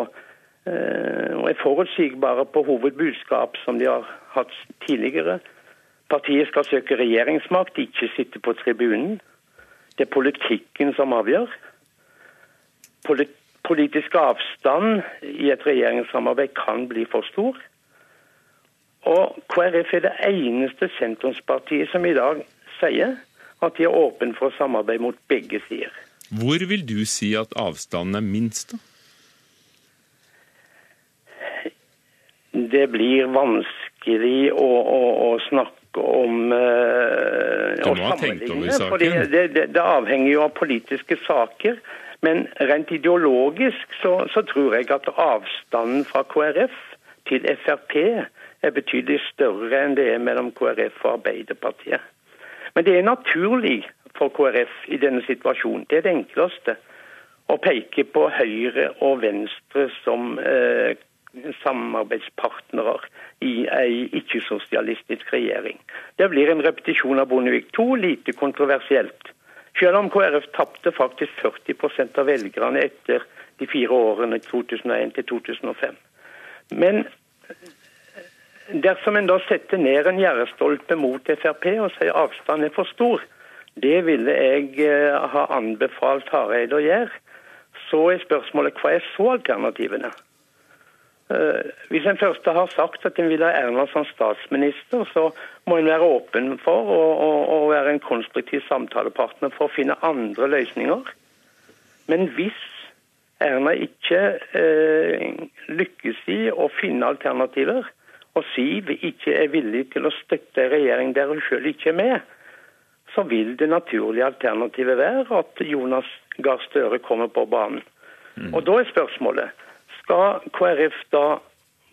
eh, og er forutsigbare på hovedbudskap som de har hatt tidligere. Partiet skal søke regjeringsmakt, ikke sitte på tribunen. Det er politikken som avgjør. Politisk avstand i et regjeringssamarbeid kan bli for stor. Og KrF er det eneste sentrumspartiet som i dag sier at de er åpne for samarbeid mot begge sider. Hvor vil du si at avstanden er minst, da? Det blir vanskelig å, å, å snakke om uh, Du må ha tenkt over saken. det, det, det, avhenger jo av politiske saker. Men rent ideologisk så, så tror jeg at avstanden fra KrF til Frp er betydelig større enn det er mellom KrF og Arbeiderpartiet. Men det er naturlig for KrF i denne situasjonen. Det er det enkleste. Å peke på Høyre og Venstre som eh, samarbeidspartnere i ei ikke-sosialistisk regjering. Det blir en repetisjon av Bondevik II, lite kontroversielt. Selv om KrF tapte faktisk 40% av velgerne etter de fire årene 2001 til 2005. Men dersom en da setter ned en gjerdestolpe mot Frp og sier avstanden er for stor, det ville jeg eh, ha anbefalt Hareide å gjøre. Så er spørsmålet hva er så alternativene? Eh, hvis en først har sagt at en vil ha Erna som statsminister, så må en være åpen for å, å, å være en konstruktiv samtalepartner for å finne andre løsninger. Men hvis Erna ikke eh, lykkes i å finne alternativer, og Siv ikke er villig til å støtte en regjering der hun selv ikke er med, så vil det naturlige alternativet være at Jonas Gahr Støre kommer på banen. Mm. Og Da er spørsmålet skal KrF da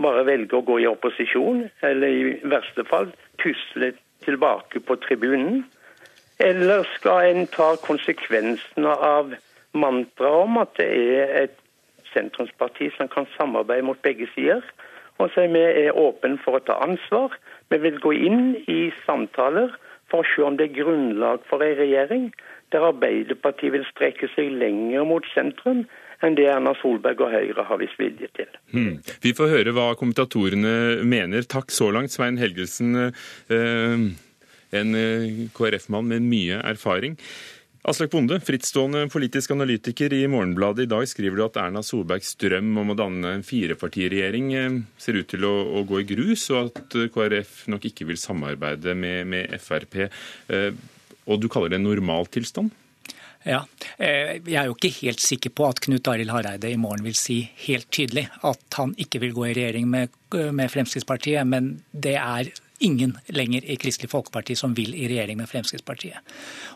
bare velge å gå i opposisjon, eller i verste fall pusle tilbake på tribunen? Eller skal en ta konsekvensene av mantraet om at det er et sentrumsparti som kan samarbeide mot begge sider? Og er vi er åpne for å ta ansvar. Vi vil gå inn i samtaler for å se om det er grunnlag for en regjering der Arbeiderpartiet vil strekke seg lenger mot sentrum enn det Erna Solberg og Høyre har vist vilje til. Hmm. Vi får høre hva kommentatorene mener. Takk så langt, Svein Helgelsen, eh, en eh, KrF-mann med mye erfaring. Aslak Bonde, frittstående politisk analytiker i Morgenbladet. I dag skriver du at Erna Solbergs drøm om å danne en firepartiregjering eh, ser ut til å, å, gå i grus, og at KrF nok ikke vil samarbeide med, med Frp. Og du kaller det en normaltilstand? Ja, Jeg er jo ikke helt sikker på at Knut Arild Hareide i morgen vil si helt tydelig at han ikke vil gå i regjering med, med Fremskrittspartiet, men det er ingen lenger i Kristelig Folkeparti som vil i regjering med Fremskrittspartiet.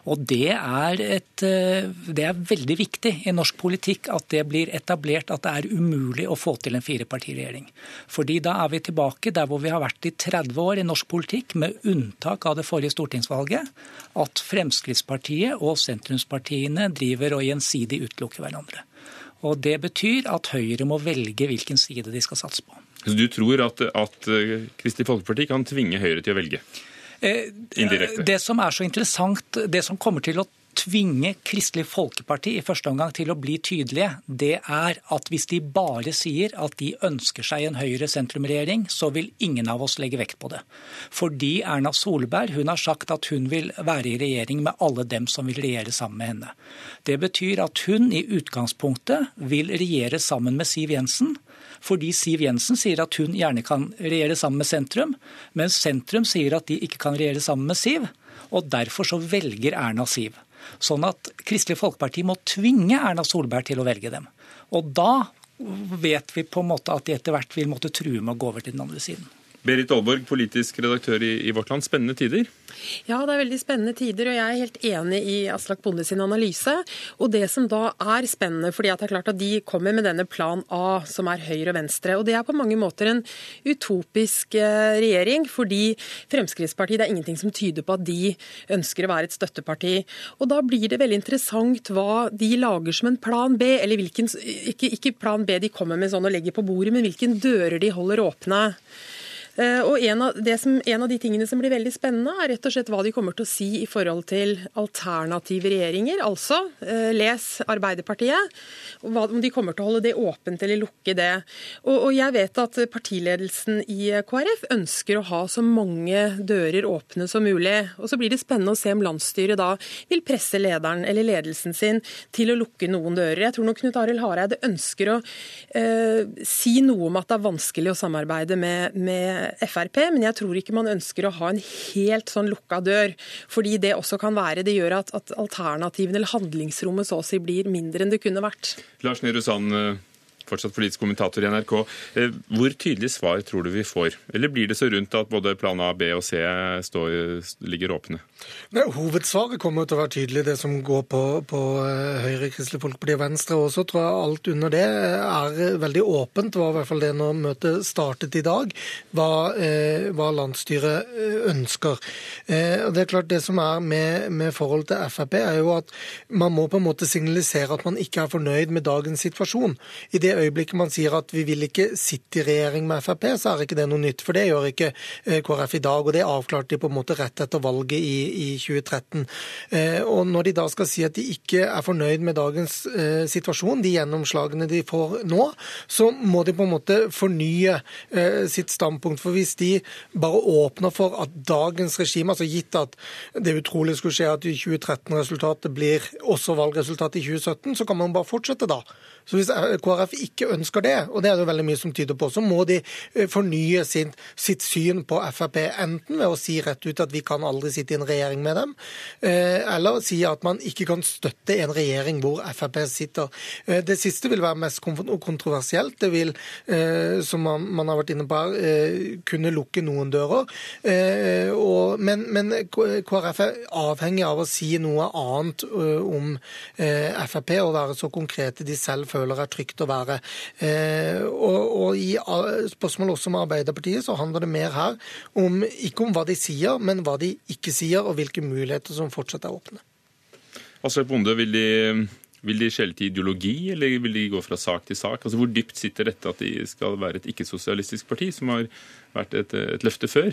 Og det er, et, eh, det er, veldig viktig i norsk politikk at det blir etablert at det er umulig å få til en firepartiregjering. Fordi da er vi tilbake der hvor vi har vært i 30 år i norsk politikk, med unntak av det forrige stortingsvalget, at Fremskrittspartiet og sentrumspartiene driver og gjensidig utelukker hverandre. Og Det betyr at Høyre må velge hvilken side de skal satse på. Så du tror at, at eh, Kristelig Folkeparti kan tvinge Høyre til å velge? Eh, Indirekte. Det som er så interessant, det som kommer til å tvinge Kristelig Folkeparti i første omgang til å bli tydelige, det er at hvis de bare sier at de ønsker seg en Høyre-sentrumregjering, så vil ingen av oss legge vekt på det. Fordi Erna Solberg hun har sagt at hun vil være i regjering med alle dem som vil regjere sammen med henne. Det betyr at hun i utgangspunktet vil regjere sammen med Siv Jensen fordi Siv Jensen sier at hun gjerne kan regjere sammen med sentrum, mens sentrum sier at de ikke kan regjere sammen med Siv. Og derfor så velger Erna Siv. Sånn at Kristelig Folkeparti må tvinge Erna Solberg til å velge dem. Og da vet vi på en måte at de etter hvert vil måtte true med å gå over til den andre siden. Berit Aalborg, politisk redaktør i, i Vårt Land. Spennende tider? Ja, det er veldig spennende tider, og jeg er helt enig i Aslak Bonde sin analyse. Og det som da er spennende, fordi det er klart at de kommer med denne plan A, som er høyre og venstre. Og det er på mange måter en utopisk eh, regjering, fordi Fremskrittspartiet, det er ingenting som tyder på at de ønsker å være et støtteparti. Og da blir det veldig interessant hva de lager som en plan B, eller hvilken, ikke, ikke plan B de kommer med sånn og legger på bordet, men hvilken dører de holder åpne. Eh, og en av, som, en av, de tingene som blir veldig spennende, er rett og slett hva de kommer til å si i forhold til alternative regjeringer. Altså eh, les Arbeiderpartiet. Om de kommer til å holde det åpent eller lukke det. Og, og jeg vet at partiledelsen i KrF ønsker å ha så mange dører åpne som mulig. Og så blir det spennende å se om landsstyret da vil presse lederen eller ledelsen sin til å lukke noen dører. Jeg tror nok Knut Arild Hareide ønsker å eh, si noe om at det er vanskelig å samarbeide med, med, Frp, men jeg tror ikke man ønsker å ha en helt sånn lukka dør. Fordi det også kan være Det gjør at, at alternativene eller handlingsrommet så å si blir mindre enn det kunne vært. Lars Nehru Sand, fortsatt politisk kommentator i NRK. Eh, hvor tydelig svar tror du vi får? Eller blir det så rundt at både plan A, B og C står, ligger åpne? Nei, hovedsvaret kommer til å være tydelig, det som går på, på eh, Høyre, Kristelig Folkeparti og Venstre. Og så tror jeg alt under det er veldig åpent, var i hvert fall det når møtet startet i dag, hva, eh, hva landsstyret ønsker. Eh, og det er klart det som er med, med forhold til Frp, er jo at man må på en måte signalisere at man ikke er fornøyd med dagens situasjon. I det øyeblikket man sier at vi vil ikke sitte i regjering med Frp, så er ikke det noe nytt. For det gjør ikke eh, KrF i dag, og det avklarte de på en måte rett etter valget i, i 2013. Eh, og når de da skal si at de ikke er fornøyd med dagens eh, situasjon, de gjennomslagene de får nå, så må de på en måte fornye sitt standpunkt. For hvis de bare åpner for at dagens regime, altså gitt at det utrolig skulle skje at 2013-resultatet blir også valgresultatet i 2017, så kan man bare fortsette da. Så Hvis KrF ikke ønsker det, og det er det veldig mye som tyder på, så må de eh, fornye sin, sitt syn på Frp, enten ved å si rett ut at vi kan aldri sitte i en regjering med dem, eh, eller si at man ikke kan støtte en regjering hvor Frp sitter. Eh, det siste vil være mest kontroversielt. Det vil, som man har vært inne på kunne lukke noen dører. Men, men KrF er avhengig av å si noe annet om Frp og være så konkrete de selv føler er trygt å være. Eh, og, og I spørsmål også med Arbeiderpartiet så handler det mer her om ikke om hva de sier, men hva de ikke sier, og hvilke muligheter som fortsatt er åpne. Altså, Bonde, vil de, vil de skjelle til ideologi, eller vil de gå fra sak til sak? Altså Hvor dypt sitter dette at de skal være et ikke-sosialistisk parti, som har vært et, et løfte før?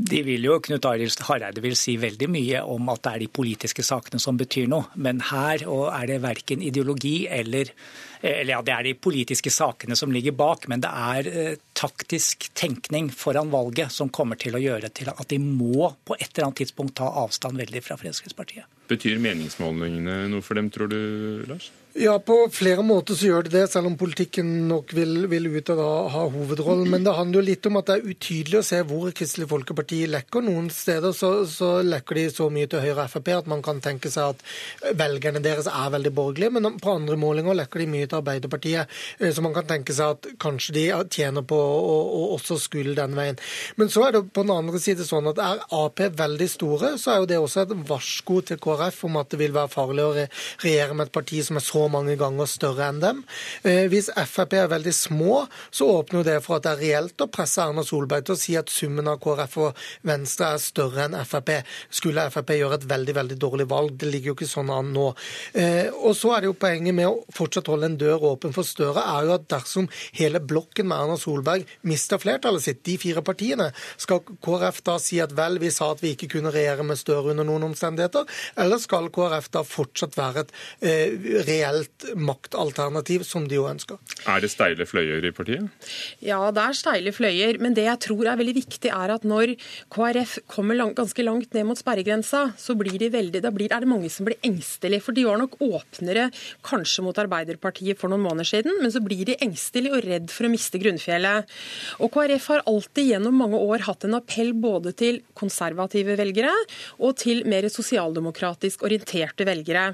De vil jo, Knut Arild Hareide vil si veldig mye om at det er de politiske sakene som betyr noe. Men her er det verken ideologi eller Eller ja, det er de politiske sakene som ligger bak, men det er eh, taktisk tenkning foran valget som kommer til å gjøre til at de må på et eller annet tidspunkt ta avstand veldig fra Fremskrittspartiet. Betyr meningsmålingene noe for dem, tror du, Lars? Ja, på flere måter så gjør det det, selv om politikken nok vil, vil ut og da ha hovedrollen. Men det handler jo litt om at det er utydelig å se hvor Kristelig Folkeparti lekker. Noen steder så, så lekker de så mye til Høyre og Frp at man kan tenke seg at velgerne deres er veldig borgerlige. Men på andre målinger lekker de mye til Arbeiderpartiet, eh, så man kan tenke seg at kanskje de tjener på å, å også skule den veien. Men så er det på den andre side sånn at er Ap veldig store, så er jo det også et varsko til KrF om at det vil være farlig å regjere med et parti som er så mange ganger større enn dem. Eh, hvis Frp er veldig små, så åpner det for at det er reelt å presse Erna Solberg til å si at summen av KrF og Venstre er større enn Frp. Skulle Frp gjøre et veldig veldig dårlig valg? Det ligger jo ikke sånn an nå. Eh, og så er det jo Poenget med å fortsatt holde en dør åpen for Støre er jo at dersom hele blokken med Erna Solberg mister flertallet sitt, de fire partiene, skal KrF da si at vel, vi sa at vi ikke kunne regjere med Støre under noen omstendigheter, eller skal KrF da fortsatt være et eh, reelt reelt maktalternativ, som de jo ønsker. Er det steile fløyer i partiet? Ja, det er steile fløyer. Men det jeg tror er veldig viktig, er at når KrF kommer lang, ganske langt ned mot sperregrensa, så blir de veldig, da blir, er det mange som blir engstelige. For de var nok åpnere kanskje mot Arbeiderpartiet for noen måneder siden, men så blir de engstelige og redd for å miste grunnfjellet. Og KrF har alltid gjennom mange år hatt en appell både til konservative velgere og til mer sosialdemokratisk orienterte velgere.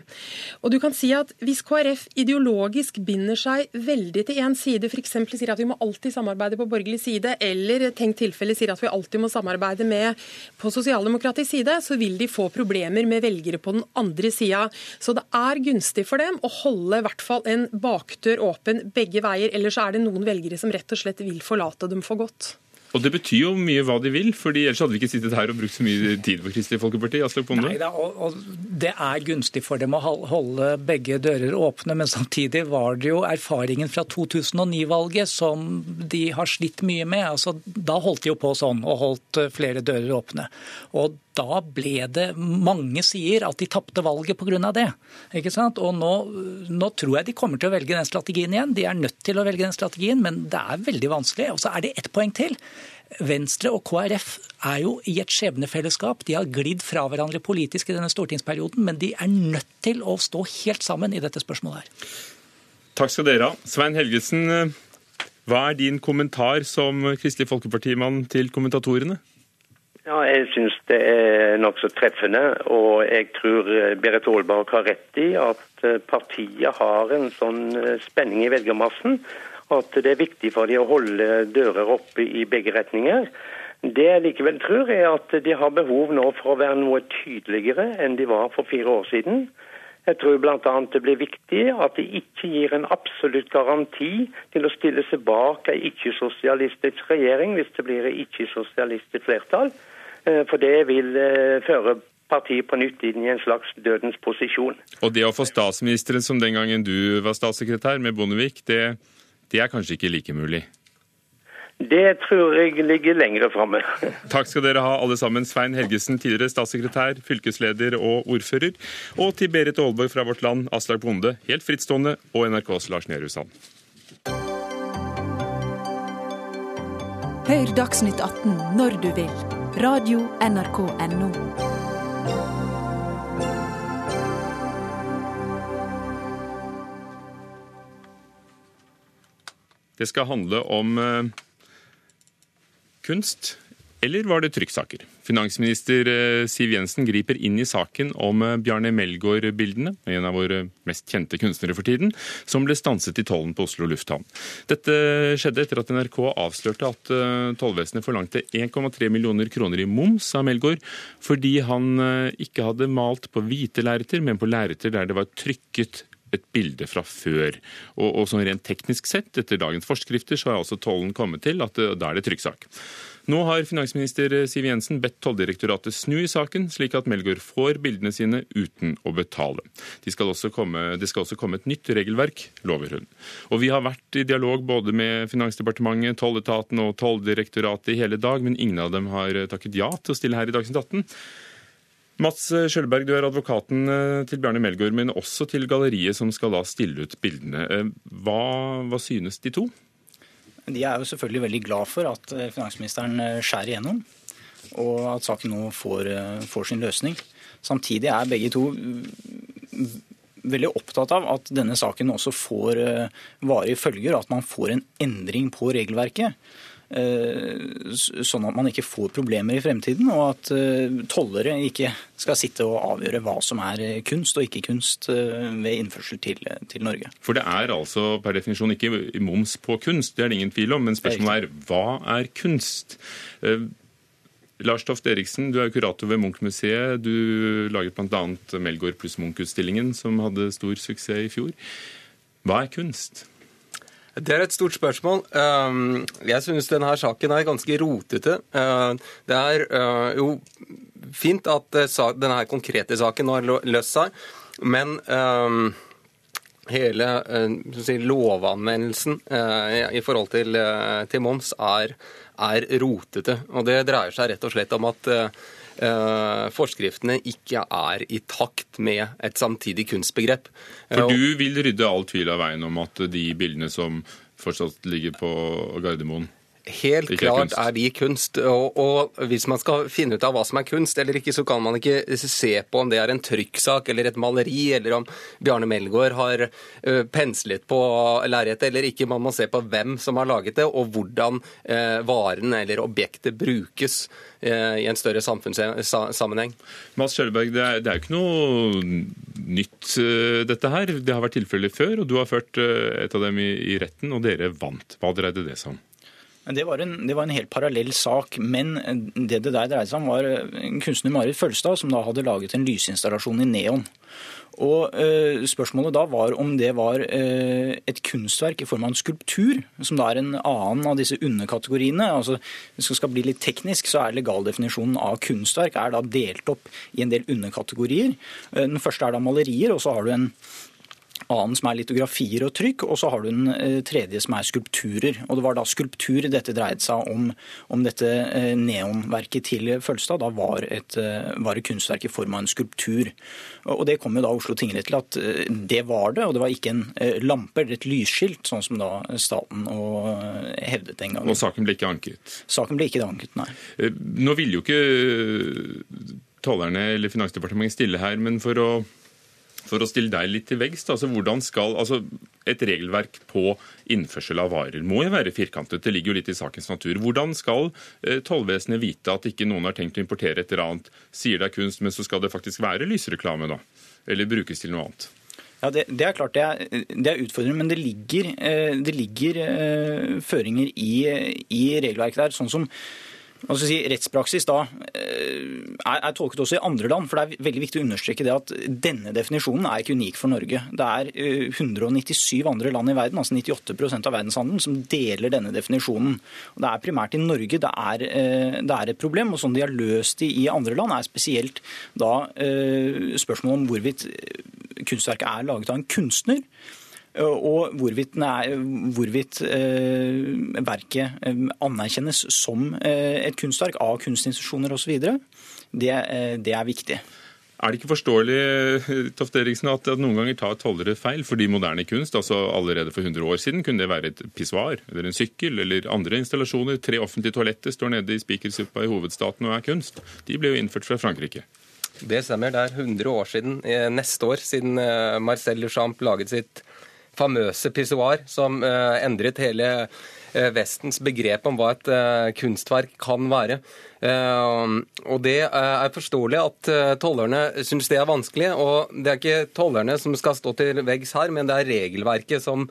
Og du kan si at hvis KrF ideologisk binder seg veldig til én side, f.eks. sier at vi må alltid samarbeide på borgerlig side, eller tenkt tilfelle sier at vi alltid må samarbeide med på sosialdemokratisk side, så vil de få problemer med velgere på den andre sida. Så det er gunstig for dem å holde i hvert fall en bakdør åpen begge veier, ellers er det noen velgere som rett og slett vil forlate dem for godt. Og det betyr jo mye hva de vil, fordi ellers hadde vi ikke sittet her og brukt så mye tid på Kristelig Folkeparti. Nei, da, og, og, Det er gunstig for dem å holde begge dører åpne, men samtidig var det jo erfaringen fra 2009-valget som de har slitt mye med. Altså, da holdt de jo på sånn og holdt eh, flere dører åpne. Og da ble det Mange sier at de tapte valget pga. det. Ikke sant? Og nå, nå, tror jeg de kommer til å velge den strategien igjen. De er nødt til å velge den strategien, men det er veldig vanskelig. Og så er det ett poeng til. Venstre og KrF er jo i et skjebnefellesskap. De har glidd fra hverandre politisk i denne stortingsperioden, men de er nødt til å stå helt sammen i dette spørsmålet her. Takk skal dere ha. Svein Helgesen, hva er din kommentar som Kristelig Folkepartimann til kommentatorene? Ja, Jeg syns det er nokså treffende. Og jeg tror eh, Berit Aalborg har rett i at eh, partiet har en sånn eh, spenning i velgermassen at det er viktig for dem å holde dører oppe i begge retninger. Det jeg likevel tror, er at de har behov nå for å være noe tydeligere enn de var for fire år siden. Jeg tror bl.a. det blir viktig at de ikke gir en absolutt garanti til å stille seg bak en ikke-sosialistisk regjering hvis det blir et ikke-sosialistisk flertall. Eh, for det vil eh, føre partiet på nytt inn i en slags dødens posisjon. Og det å få statsministeren som den gangen du var statssekretær med Bondevik, det, det er kanskje ikke like mulig? Det tror jeg ligger lengre framme. [LAUGHS] Takk skal dere ha alle sammen. Svein Helgesen, tidligere statssekretær, fylkesleder og ordfører. Og til Berit Aalborg fra Vårt Land, Aslak Bonde, helt frittstående, og NRKs Lars Nehru Sand. Hør Dagsnytt 18 når du vil Radio NRK Radio.nrk.no. Det skal handle om uh, kunst eller var det trykksaker? Finansminister eh, Siv Jensen griper inn i saken om eh, Bjarne Melgaard-bildene, en av våre mest kjente kunstnere for tiden, som ble stanset i tollen på Oslo lufthavn. Dette skjedde etter at NRK avslørte at eh, tollvesenet forlangte 1,3 millioner kroner i moms av Melgaard fordi han ikke hadde malt på hvite lerreter, men på lerreter der det var trykket et bilde fra før. Og, og sånn rent teknisk sett, etter dagens forskrifter, så har altså tollen kommet til at da er det trykksak. Nå har finansminister Siv Jensen bedt Tolldirektoratet snu i saken, slik at Melgaard får bildene sine uten å betale. De skal komme, det skal også komme et nytt regelverk, lover hun. Og Vi har vært i dialog både med Finansdepartementet, tolletaten og Tolldirektoratet i hele dag, men ingen av dem har takket ja til å stille her i Dagsnytt 18. Mats Skjølberg, du er advokaten eh, til Bjarne Melgaard, men også til galleriet som skal da stille ut bildene. Eh, hva, hva synes de to? De er jo selvfølgelig veldig glad for at eh, finansministeren eh, skjærer igjennom, og at saken nå får, eh, får sin løsning. Samtidig er begge to veldig opptatt av at denne saken også får varige følger, at man får en endring på regelverket. Eh, sånn at man ikke får problemer i fremtiden, og at eh, tollere ikke skal sitte og avgjøre hva som er eh, kunst og ikke kunst ved innførsel til, til Norge. For det er altså per definisjon ikke moms på kunst, det er det ingen tvil om. Men spørsmålet er hva er kunst? Lars Toft Eriksen, du er kurator ved Munch-museet. Du laget bl.a. Melgaard pluss Munch-utstillingen, som hadde stor suksess i fjor. Hva er kunst? Det er et stort spørsmål. Um, jeg synes denne saken er ganske rotete. Uh, det er uh, jo fint at uh, denne konkrete saken har løst seg, men um, hele si, lovanvendelsen i forhold til, til moms er, er, rotete. Og det dreier seg rett og slett om at forskriftene ikke er i takt med et samtidig kunstbegrep. For du vil rydde all tvil av veien om at de bildene som fortsatt ligger på Gardermoen? Helt klart er de kunst. Og, og, hvis man skal finne ut av hva som er kunst eller ikke, så kan man ikke se på om det er en trykksak eller et maleri, eller om Bjarne Melgaard har uh, penslet på lerretet eller ikke. Man må se på hvem som har laget det, og hvordan uh, varen eller objektet brukes uh, i en større samfunnssammenheng. Mads Kjølberg, det er, det er jo ikke noe nytt dette her. Det har vært tilfeller før, og du har ført et av dem i, i retten, og dere vant. Hva dreide det seg om? Det var, en, det var en helt parallell sak, men det det der dreide seg om, var kunstner Marit Følstad som da hadde laget en lysinstallasjon i neon. Og eh, Spørsmålet da var om det var eh, et kunstverk i form av en skulptur, som da er en annen av disse underkategoriene. Altså, Hvis det skal bli litt teknisk, så er legaldefinisjonen av kunstverk er da delt opp i en del underkategorier. Uh, den første er da malerier, og så har du en annen som er litografier og trykk, og så har du den eh, tredje som er skulpturer. Og Det var da skulptur dette dreide seg om, om dette eh, neonverket til Følstad. Da var et, eh, var et kunstverk i form av en skulptur. Og Det kom jo da Oslo tingrett til at det var det, og det var ikke en lampe eller et lysskilt, sånn som da staten hevdet den gangen. Og saken ble ikke anket? Saken ble ikke anket, nei. Nå ville jo ikke tollerne eller Finansdepartementet stille her, men for å for å stille deg litt til veggs, altså hvordan skal altså Et regelverk på innførsel av varer må jo være firkantet, det ligger jo litt i sakens natur. Hvordan skal eh, tollvesenet vite at ikke noen har tenkt å importere et eller annet, sier det er kunst, men så skal det faktisk være lysreklame, da? Eller brukes til noe annet? Ja, det, det, er klart det er, det er, utfordrende, men det ligger, eh, det ligger uh, føringer i, i regelverket der. sånn som Altså si, rettspraksis da eh, er, er, tolket også i andre land. for Det er veldig viktig å understreke det at denne definisjonen er ikke unik for Norge. Det er 197 eh, andre land i verden, altså 98% av verdenshandelen, som deler denne definisjonen. Og Det er primært i Norge det er, eh, det er et problem. og Sånn de har løst det i andre land, er spesielt da spørsmålet om hvorvidt kunstverket er laget av en kunstner og hvorvidt, hvorvidt eh, verket eh, anerkjennes som eh, et kunstverk av kunstinstitusjoner osv., det, det er viktig. Er det ikke forståelig Tofte Eriksen, at, noen ganger tar tollere feil? Fordi moderne kunst, altså allerede for 100 år siden, kunne det være et pissoar eller en sykkel eller andre installasjoner. Tre offentlige toaletter står nede i Spikersuppa i hovedstaten og er kunst. De ble jo innført fra Frankrike. Det stemmer. Det er 100 år siden, neste år, siden Marcel Duchamp laget sitt famøse pissoar som eh, endret hele eh, Vestens begrep om hva et eh, kunstverk kan være. Og Det er forståelig at tollerne syns det er vanskelig. og Det er ikke tollerne som skal stå til veggs her, men det er regelverket som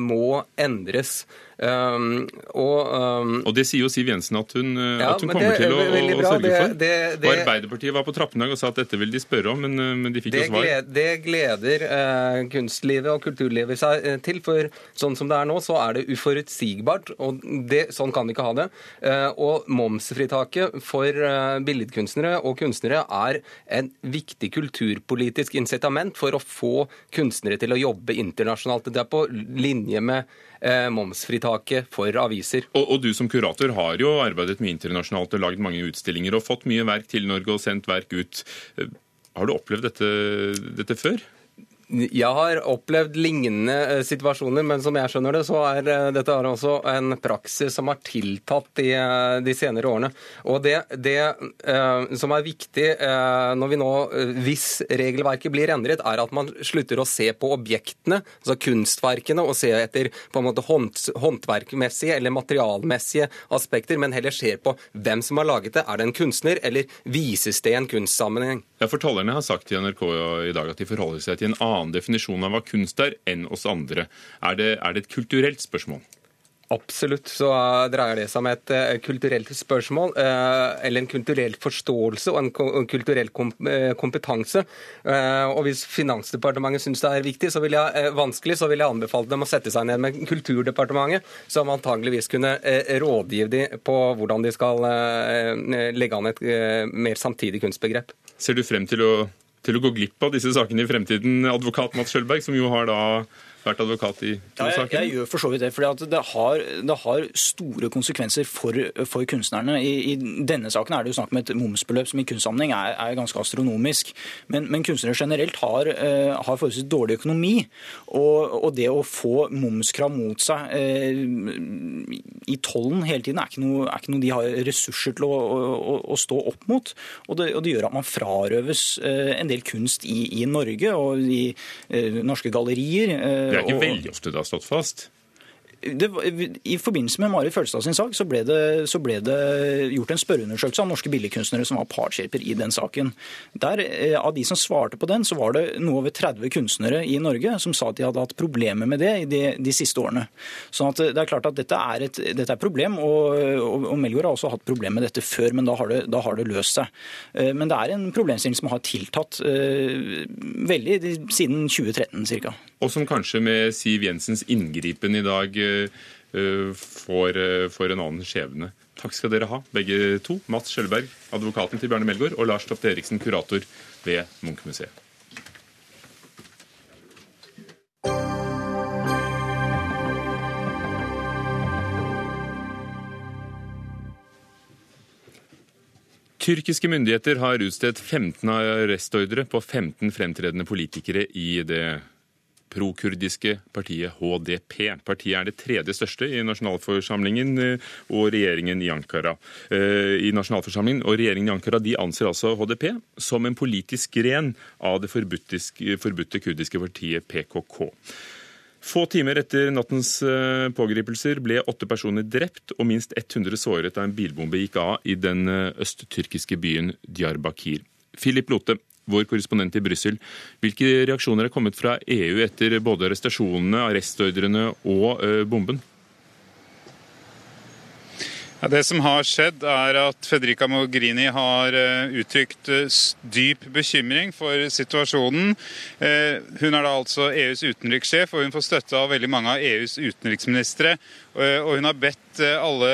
må endres. Um, og, um, og, det sier jo Siv Jensen at hun, ja, at hun kommer til å, å, sørge det, for. Det, det, og Arbeiderpartiet var på trappene og sa at dette ville de spørre om, men, men de fikk jo svar. Gled, det gleder uh, kunstlivet og kulturlivet seg uh, til, for sånn som det er nå, så er det uforutsigbart. og Sånn kan vi ikke ha det. Uh, og momsfritaket for uh, billedkunstnere og kunstnere er en viktig kulturpolitisk incitament for å få kunstnere til å jobbe internasjonalt. Det er på linje med Eh, momsfritaket for aviser. Og, og, du som kurator har jo arbeidet mye internasjonalt og lagd mange utstillinger og fått mye verk til Norge og sendt verk ut. Eh, har du opplevd dette, dette før? Jeg har opplevd lignende eh, situasjoner, men som jeg skjønner det, så er eh, dette er også en praksis som har tiltatt de, eh, de senere årene. Og det, det som er viktig når vi nå, hvis regelverket blir endret, er at man slutter å se på objektene, altså kunstverkene, og se etter på en måte håndverkmessige eller materialmessige aspekter, men heller ser på hvem som har laget det. Er det en kunstner, eller vises det i en kunstsammenheng? Ja, for Tollerne har sagt til NRK i dag at de forholder seg til en annen annen definisjon av hva kunst er enn oss andre. Er det, er det et kulturelt spørsmål? Absolutt så dreier det seg om et uh, kulturelt spørsmål, uh, eller en kulturell forståelse og en, kulturell kompetanse. og Hvis Finansdepartementet syns det er viktig, så vil jeg, vanskelig, så vil jeg anbefale dem å sette seg ned med Kulturdepartementet, som antageligvis kunne rådgive dem på hvordan de skal legge an et mer samtidig kunstbegrep. Ser du frem til å til å gå glipp av disse sakene i fremtiden, advokat Mats Skjølberg, som jo har da vært advokat i to ja, saker? Jeg, gjør for så vidt det. for det har, det har store konsekvenser for, for kunstnerne. I, I, denne saken er det jo snakk om et momsbeløp som i kunstsammenheng er, er, ganske astronomisk. Men, men kunstnere generelt har, uh, har forholdsvis dårlig økonomi. Og, og, det å få momskrav mot seg uh, i tollen hele tiden er ikke, noe, er ikke, noe, de har ressurser til å, å, å stå opp mot. Og det, og det, gjør at man frarøves uh, en del kunst i, i Norge og i norske gallerier. Det er ikke veldig ofte det har stått fast? Det, I forbindelse med Marit Følstad sin sak så ble, det, så ble, det, gjort en spørreundersøkelse av norske billedkunstnere som var partshjelper i den saken. Der, eh, Av de som svarte på den, så var det noe over 30 kunstnere i Norge som sa at de hadde hatt problemer med det de, de siste årene. Sånn at det er klart at dette er et dette er problem, og, og, og Melgaard har også hatt problemer med dette før, men da har, det, da har, det, løst seg. Eh, men det er en problemstilling som har tiltatt veldig siden 2013 ca. Og som kanskje med Siv Jensens inngripen i dag får, uh, får, en annen skjebne. Takk skal dere ha, begge to. Mats Skjølberg, advokaten til Bjarne Melgaard, og Lars Tofte Eriksen, kurator ved Munch-museet. Tyrkiske myndigheter har utstedt 15 arrestordre på 15 fremtredende politikere i det prokurdiske partiet HDP. Partiet er det tredje største i nasjonalforsamlingen eh, og regjeringen i Ankara. Eh, I nasjonalforsamlingen og regjeringen i Ankara de anser altså HDP som en politisk gren av det forbudte kurdiske partiet PKK. Få timer etter nattens eh, pågripelser ble åtte personer drept og minst 100 såret da en bilbombe gikk av i den østtyrkiske byen Diyarbakir. Philip Lote, vår korrespondent i Brussel. Hvilke reaksjoner er kommet fra EU etter både arrestasjonene, arrestordrene og eh, bomben? Det som har skjedd, er at Federica Mogherini har uh, uttrykt uh, dyp bekymring for situasjonen. Uh, hun er da altså EUs utenrikssjef, og hun får støtte av veldig mange av EUs utenriksministre. Og hun har bedt alle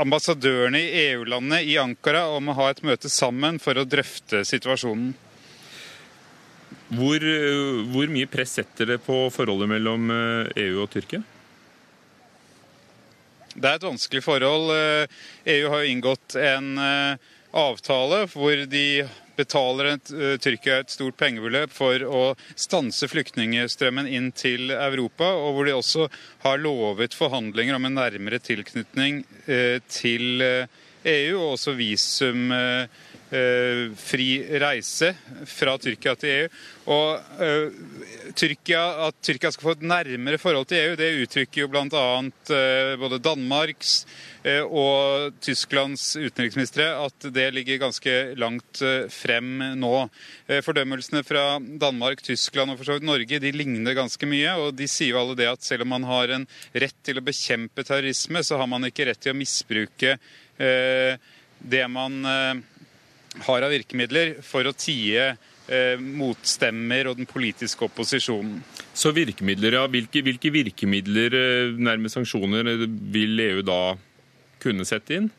ambassadørene i EU-landene i Ankara om å ha et møte sammen for å drøfte situasjonen. Hvor, hvor mye press setter det på forholdet mellom EU og Tyrkia? Det er et vanskelig forhold. EU eh, e har jo inngått en eh, avtale hvor de betaler et, eh, Tyrkia et stort pengebeløp for å stanse flyktningstrømmen inn til Europa, og hvor de også har lovet forhandlinger om en nærmere tilknytning til EU, og også visum fri reise fra Tyrkia til EU. Og uh, Tyrkia, At Tyrkia skal få et nærmere forhold til EU, det uttrykker jo bl.a. Uh, eh, både Danmarks og Tysklands utenriksministre at det ligger ganske langt frem nå. Fordømmelsene fra Danmark, Tyskland og for så vidt Norge de ligner ganske mye. og De sier jo alle det at selv om man har en rett til å bekjempe terrorisme, så har man ikke rett til å misbruke det man har av virkemidler for å tie eh, motstemmer og den politiske opposisjonen. Så virkemidler, ja. Hvilke, hvilke virkemidler, eh, nærmest sanksjoner, vil EU da kunne sette inn?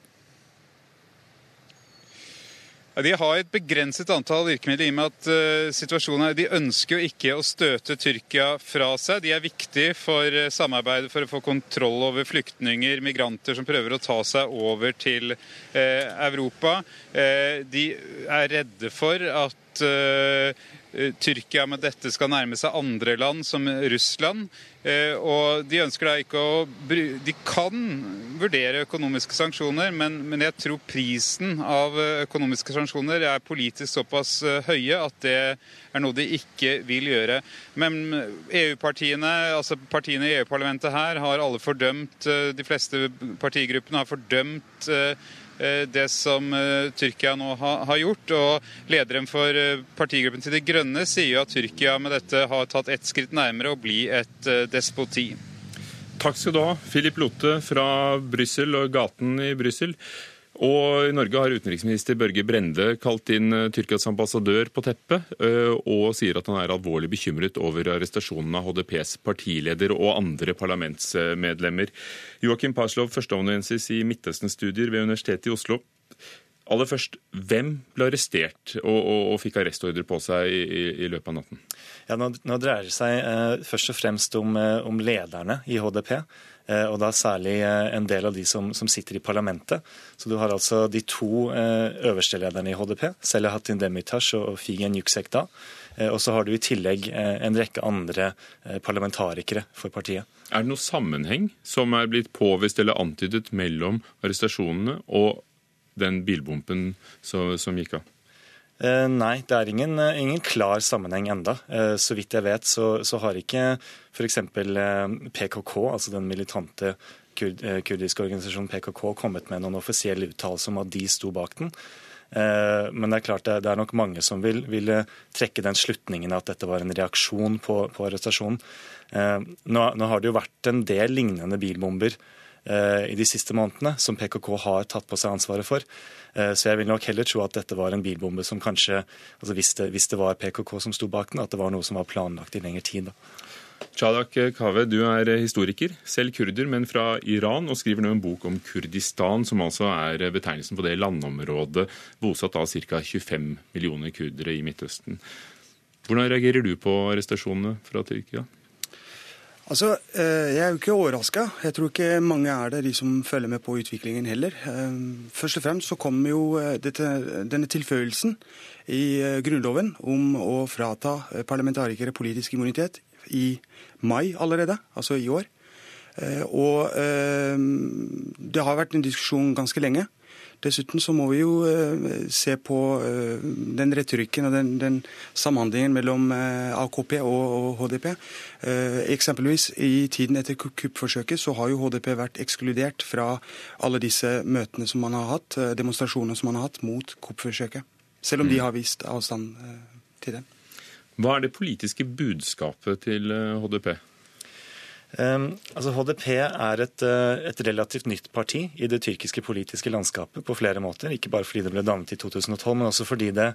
De har et begrenset antall virkemidler i og med at uh, situasjonen er De ønsker jo ikke å støte Tyrkia fra seg. De er viktige for uh, samarbeidet for å få kontroll over flyktninger, migranter som prøver å ta seg over til uh, Europa. de er redde for at Tyrkia med dette skal nærme seg andre land, som Russland. Eh, og de ønsker da ikke å De kan vurdere økonomiske sanksjoner, men, men, jeg tror prisen av økonomiske sanksjoner er politisk såpass eh, høye at det er noe de ikke vil gjøre. Men EU-partiene, altså partiene i EU-parlamentet her, har alle fordømt eh, De fleste partigruppene har fordømt Eh, det som eh, Tyrkia nå har gjort. Og lederen for eh, partigruppen til De Grønne sier jo at Tyrkia med dette har tatt ett skritt nærmere å bli et despoti. Takk skal du ha, Philip Lote fra Brussel og gaten i Brussel. Og i Norge har utenriksminister Børge Brende kalt inn eh, Tyrkias ambassadør på teppet, eh, og sier at han er alvorlig bekymret over arrestasjonen av HDPs partileder og andre parlamentsmedlemmer. Joakim Paslov, førsteamanuensis i Midtøsten-studier ved Universitetet i Oslo. Aller først, Hvem ble arrestert og, og, og fikk arrestordre på seg i, i, i, løpet av natten? Ja, nå, nå dreier det seg eh, først og fremst om, eh, om lederne i HDP. Eh, og da særlig eh, en del av de som, som, sitter i parlamentet. Så du har altså de to eh, øverste lederne i HDP, Selahattin Demirtas og Figen Yüksekdağ. Og så har du i tillegg en rekke andre parlamentarikere for partiet. Er det noen sammenheng som er blitt påvist eller antydet mellom arrestasjonene og den bilbompen som, som gikk av? Eh, nei, det er ingen, eh, ingen klar sammenheng enda. Eh, så vidt jeg vet, så, så har ikke f.eks. PKK, altså den militante kurd, kurdiske organisasjonen PKK, kommet med noen offisiell uttalelse om at de sto bak den. Men det er klart det er nok mange som vil, vil trekke den slutningen at dette var en reaksjon på, på arrestasjonen. Nå, nå, har det jo vært en del lignende bilbomber i de siste månedene som PKK har tatt på seg ansvaret for. Eh, så jeg vil nok heller tro at dette var en bilbombe som kanskje, altså hvis det, hvis det var PKK som sto bak den, at det var noe som var planlagt i lengre tid. da. Chadak Kaveh, du er historiker, selv kurder, men fra Iran, og skriver nå en bok om Kurdistan, som altså er betegnelsen på det landområdet bosatt av ca. 25 millioner kurdere i Midtøsten. Hvordan reagerer du på arrestasjonene fra Tyrkia? Altså, eh, Jeg er jo ikke overraska. Jeg tror ikke mange er det, de som følger med på utviklingen heller. Eh, først og fremst så kommer jo eh, dette, denne tilføyelsen i Grunnloven om å frata parlamentarikere politisk immunitet i mai allerede, altså i år. Og det har vært en diskusjon ganske lenge. Dessuten så må vi jo eh, se på eh, den retorikken og den, den samhandlingen mellom eh, AKP og, HDP. Eksempelvis i tiden etter kuppforsøket så har jo HDP vært ekskludert fra alle disse møtene som man har hatt, demonstrasjonene som man har hatt mot kuppforsøket. Selv om de mm. har vist avstand til det. Hva er det politiske budskapet til HDP? Um, altså HDP er et, eh, et, relativt nytt parti i det tyrkiske politiske landskapet på flere måter. Ikke bare fordi det ble dannet i 2012, men også fordi det,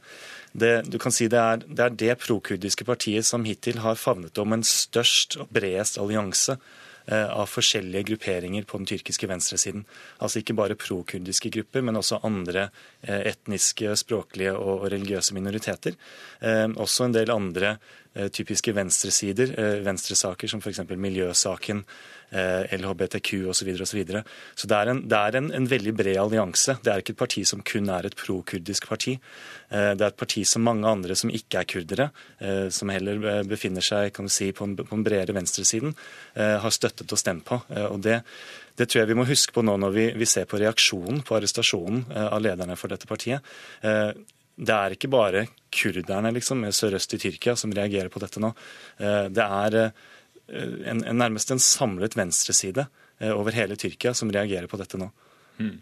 det du kan si det er det, er det prokurdiske partiet som hittil har favnet om en størst og bredest allianse Eh, av forskjellige grupperinger på den tyrkiske venstresiden. Altså ikke bare prokurdiske grupper, men også andre eh, etniske, språklige og religiøse minoriteter. Eh, også en del andre typiske venstresider, venstresaker som f.eks. miljøsaken, LHBTQ osv. Så, videre, og så, så det er, en, det er en, en, veldig bred allianse. Det er ikke et parti som kun er et prokurdisk parti. Det er et parti som mange andre som ikke er kurdere, som heller befinner seg kan si, på, den, på den bredere venstresiden, har støttet og stemt på. Og det, det tror jeg vi må huske på nå når vi, vi ser på reaksjonen på arrestasjonen av lederne for dette partiet det er ikke bare kurderne liksom, sørøst i Tyrkia som reagerer på dette nå. Eh, det er eh, en, en, nærmest en samlet venstreside eh, over hele Tyrkia som reagerer på dette nå. Hmm.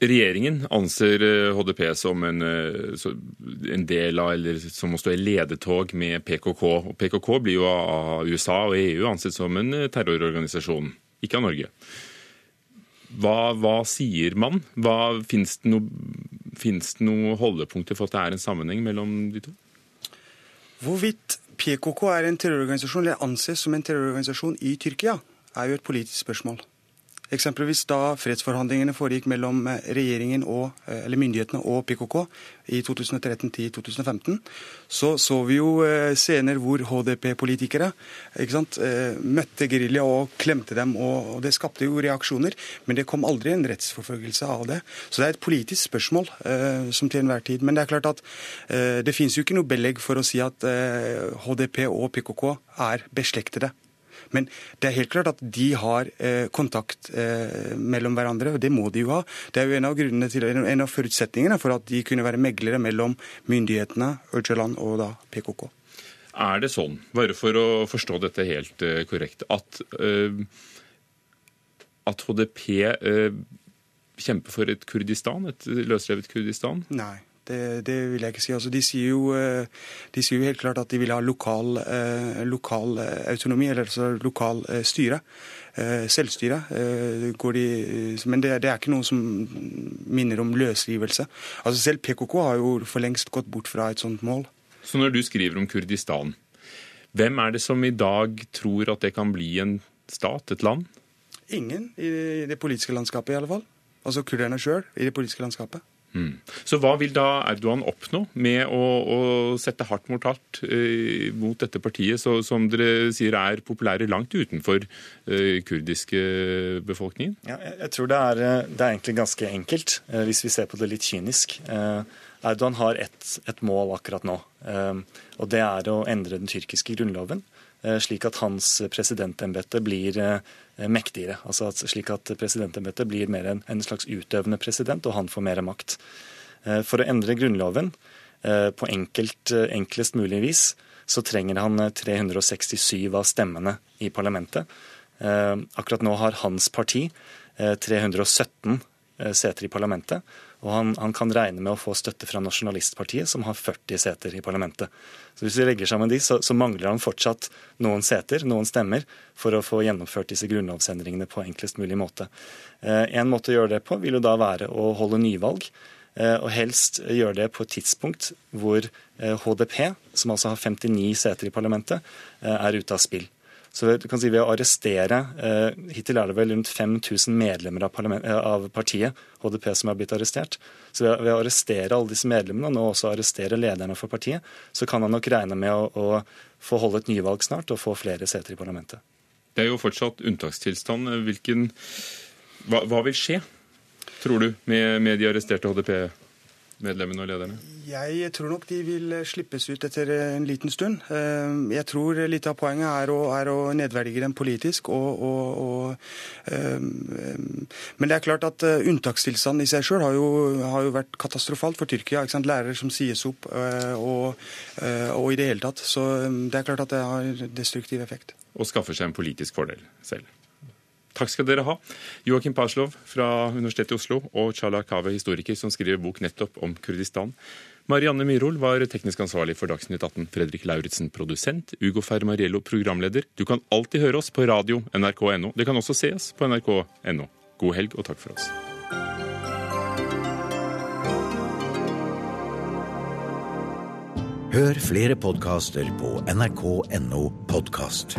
Regjeringen anser HDP som en, en, del av, eller som å stå i ledetog med PKK. Og PKK blir jo av USA og EU ansett som en terrororganisasjon, ikke av Norge. Hva, hva sier man? Fins det, noen noe holdepunkter for at det er en sammenheng mellom de to? Hvorvidt PKK er en terrororganisasjon eller anses som en terrororganisasjon i Tyrkia, er jo et politisk spørsmål. Eksempelvis da fredsforhandlingene foregikk mellom eh, regjeringen og, eh, eller myndighetene og PKK i 2013-2015, så så vi jo eh, scener hvor HDP-politikere møtte gerilja og klemte dem. Og, det skapte jo reaksjoner, men det kom aldri en rettsforfølgelse av det. Så det er et politisk spørsmål som til enhver tid. Men det er klart at det finnes jo ikke noe belegg for å si at HDP og PKK er beslektede. Men det er helt klart at de har eh, kontakt eh, mellom hverandre, og det må de jo ha. Det er jo en av, til, en av forutsetningene for at de kunne være meglere mellom myndighetene, Øcalan og da PKK. Er det sånn, bare for å forstå dette helt uh, korrekt, at, at HDP kjemper for et Kurdistan, et løsrevet Kurdistan? Nei. Det, det, vil jeg ikke si. Altså, de, sier jo, eh, de, sier jo, helt klart at de vil ha lokal, eh, lokal eh, autonomi, eller altså lokal styre. Selvstyre. De, men det, det, er ikke noe som minner om løsrivelse. Altså, selv PKK har jo for lengst gått bort fra et sånt mål. Så når du skriver om Kurdistan, hvem er det som i dag tror at det kan bli en stat, et land? Ingen i det politiske landskapet, i alle fall. Altså kurderne sjøl i det politiske landskapet. Mm. Så hva vil da Erdogan oppnå med å, å sette hardt mot hardt eh, mot dette partiet, så, som dere sier er populære langt utenfor eh, kurdiske befolkningen? Ja, jeg tror det er, eh, det er, egentlig ganske enkelt, eh, hvis vi ser på det litt kynisk. Eh, Erdogan har ett et mål akkurat nå, eh, og det er å endre den tyrkiske grunnloven. Slik at hans presidentembete blir Eh, mektigere. Altså slik at presidentembetet blir mer en, en, slags utøvende president, og han får mer makt. For å endre Grunnloven på enkelt, enklest mulig vis så trenger han 367 av stemmene i parlamentet. Akkurat nå har hans parti 317 seter i parlamentet. Og han, han, kan regne med å få støtte fra Nasjonalistpartiet, som har 40 seter i parlamentet. Så Hvis vi legger sammen de, så, så, mangler han fortsatt noen seter, noen stemmer, for å få gjennomført disse grunnlovsendringene på enklest mulig måte. Eh, en måte å gjøre det på vil jo da være å holde nyvalg. Eh, og helst gjøre det på et tidspunkt hvor HDP, eh, som altså har 59 seter i parlamentet, eh, er ute av spill. Så du kan si Ved å arrestere eh, Hittil er det vel rundt 5000 medlemmer av, eh, av, partiet, HDP, som er blitt arrestert. Så ved, ved, å arrestere alle disse medlemmene, og nå også arrestere lederne for partiet, så kan han nok regne med å, å få holde et nyvalg snart og få flere seter i parlamentet. Det er jo fortsatt unntakstilstand. Hvilken, hva, hva vil skje, tror du, med, med de arresterte HDP-medlemmene? Medlemmene og lederne? Jeg tror nok de vil slippes ut etter en liten stund. Eh, jeg tror litt av poenget er å, er å nedverdige dem politisk. Og, og, og, eh, men det er klart at eh, unntakstilstanden i seg sjøl har, har, jo vært katastrofalt for Tyrkia. Lærere som sies opp og, og, i det hele tatt. Så det er klart at det har destruktiv effekt. Og skaffer seg en politisk fordel selv. Takk skal dere ha. Joakim Paslov fra Universitetet i Oslo og Chala Kave, historiker, som skriver bok nettopp om Kurdistan. Marianne Myrhol var teknisk ansvarlig for Dagsnytt 18. Fredrik Lauritzen produsent. Ugo Fermariello programleder. Du kan alltid høre oss på radio nrk.no. Det kan også ses på nrk.no. God helg og takk for oss. Hør flere podkaster på nrk.no podkast.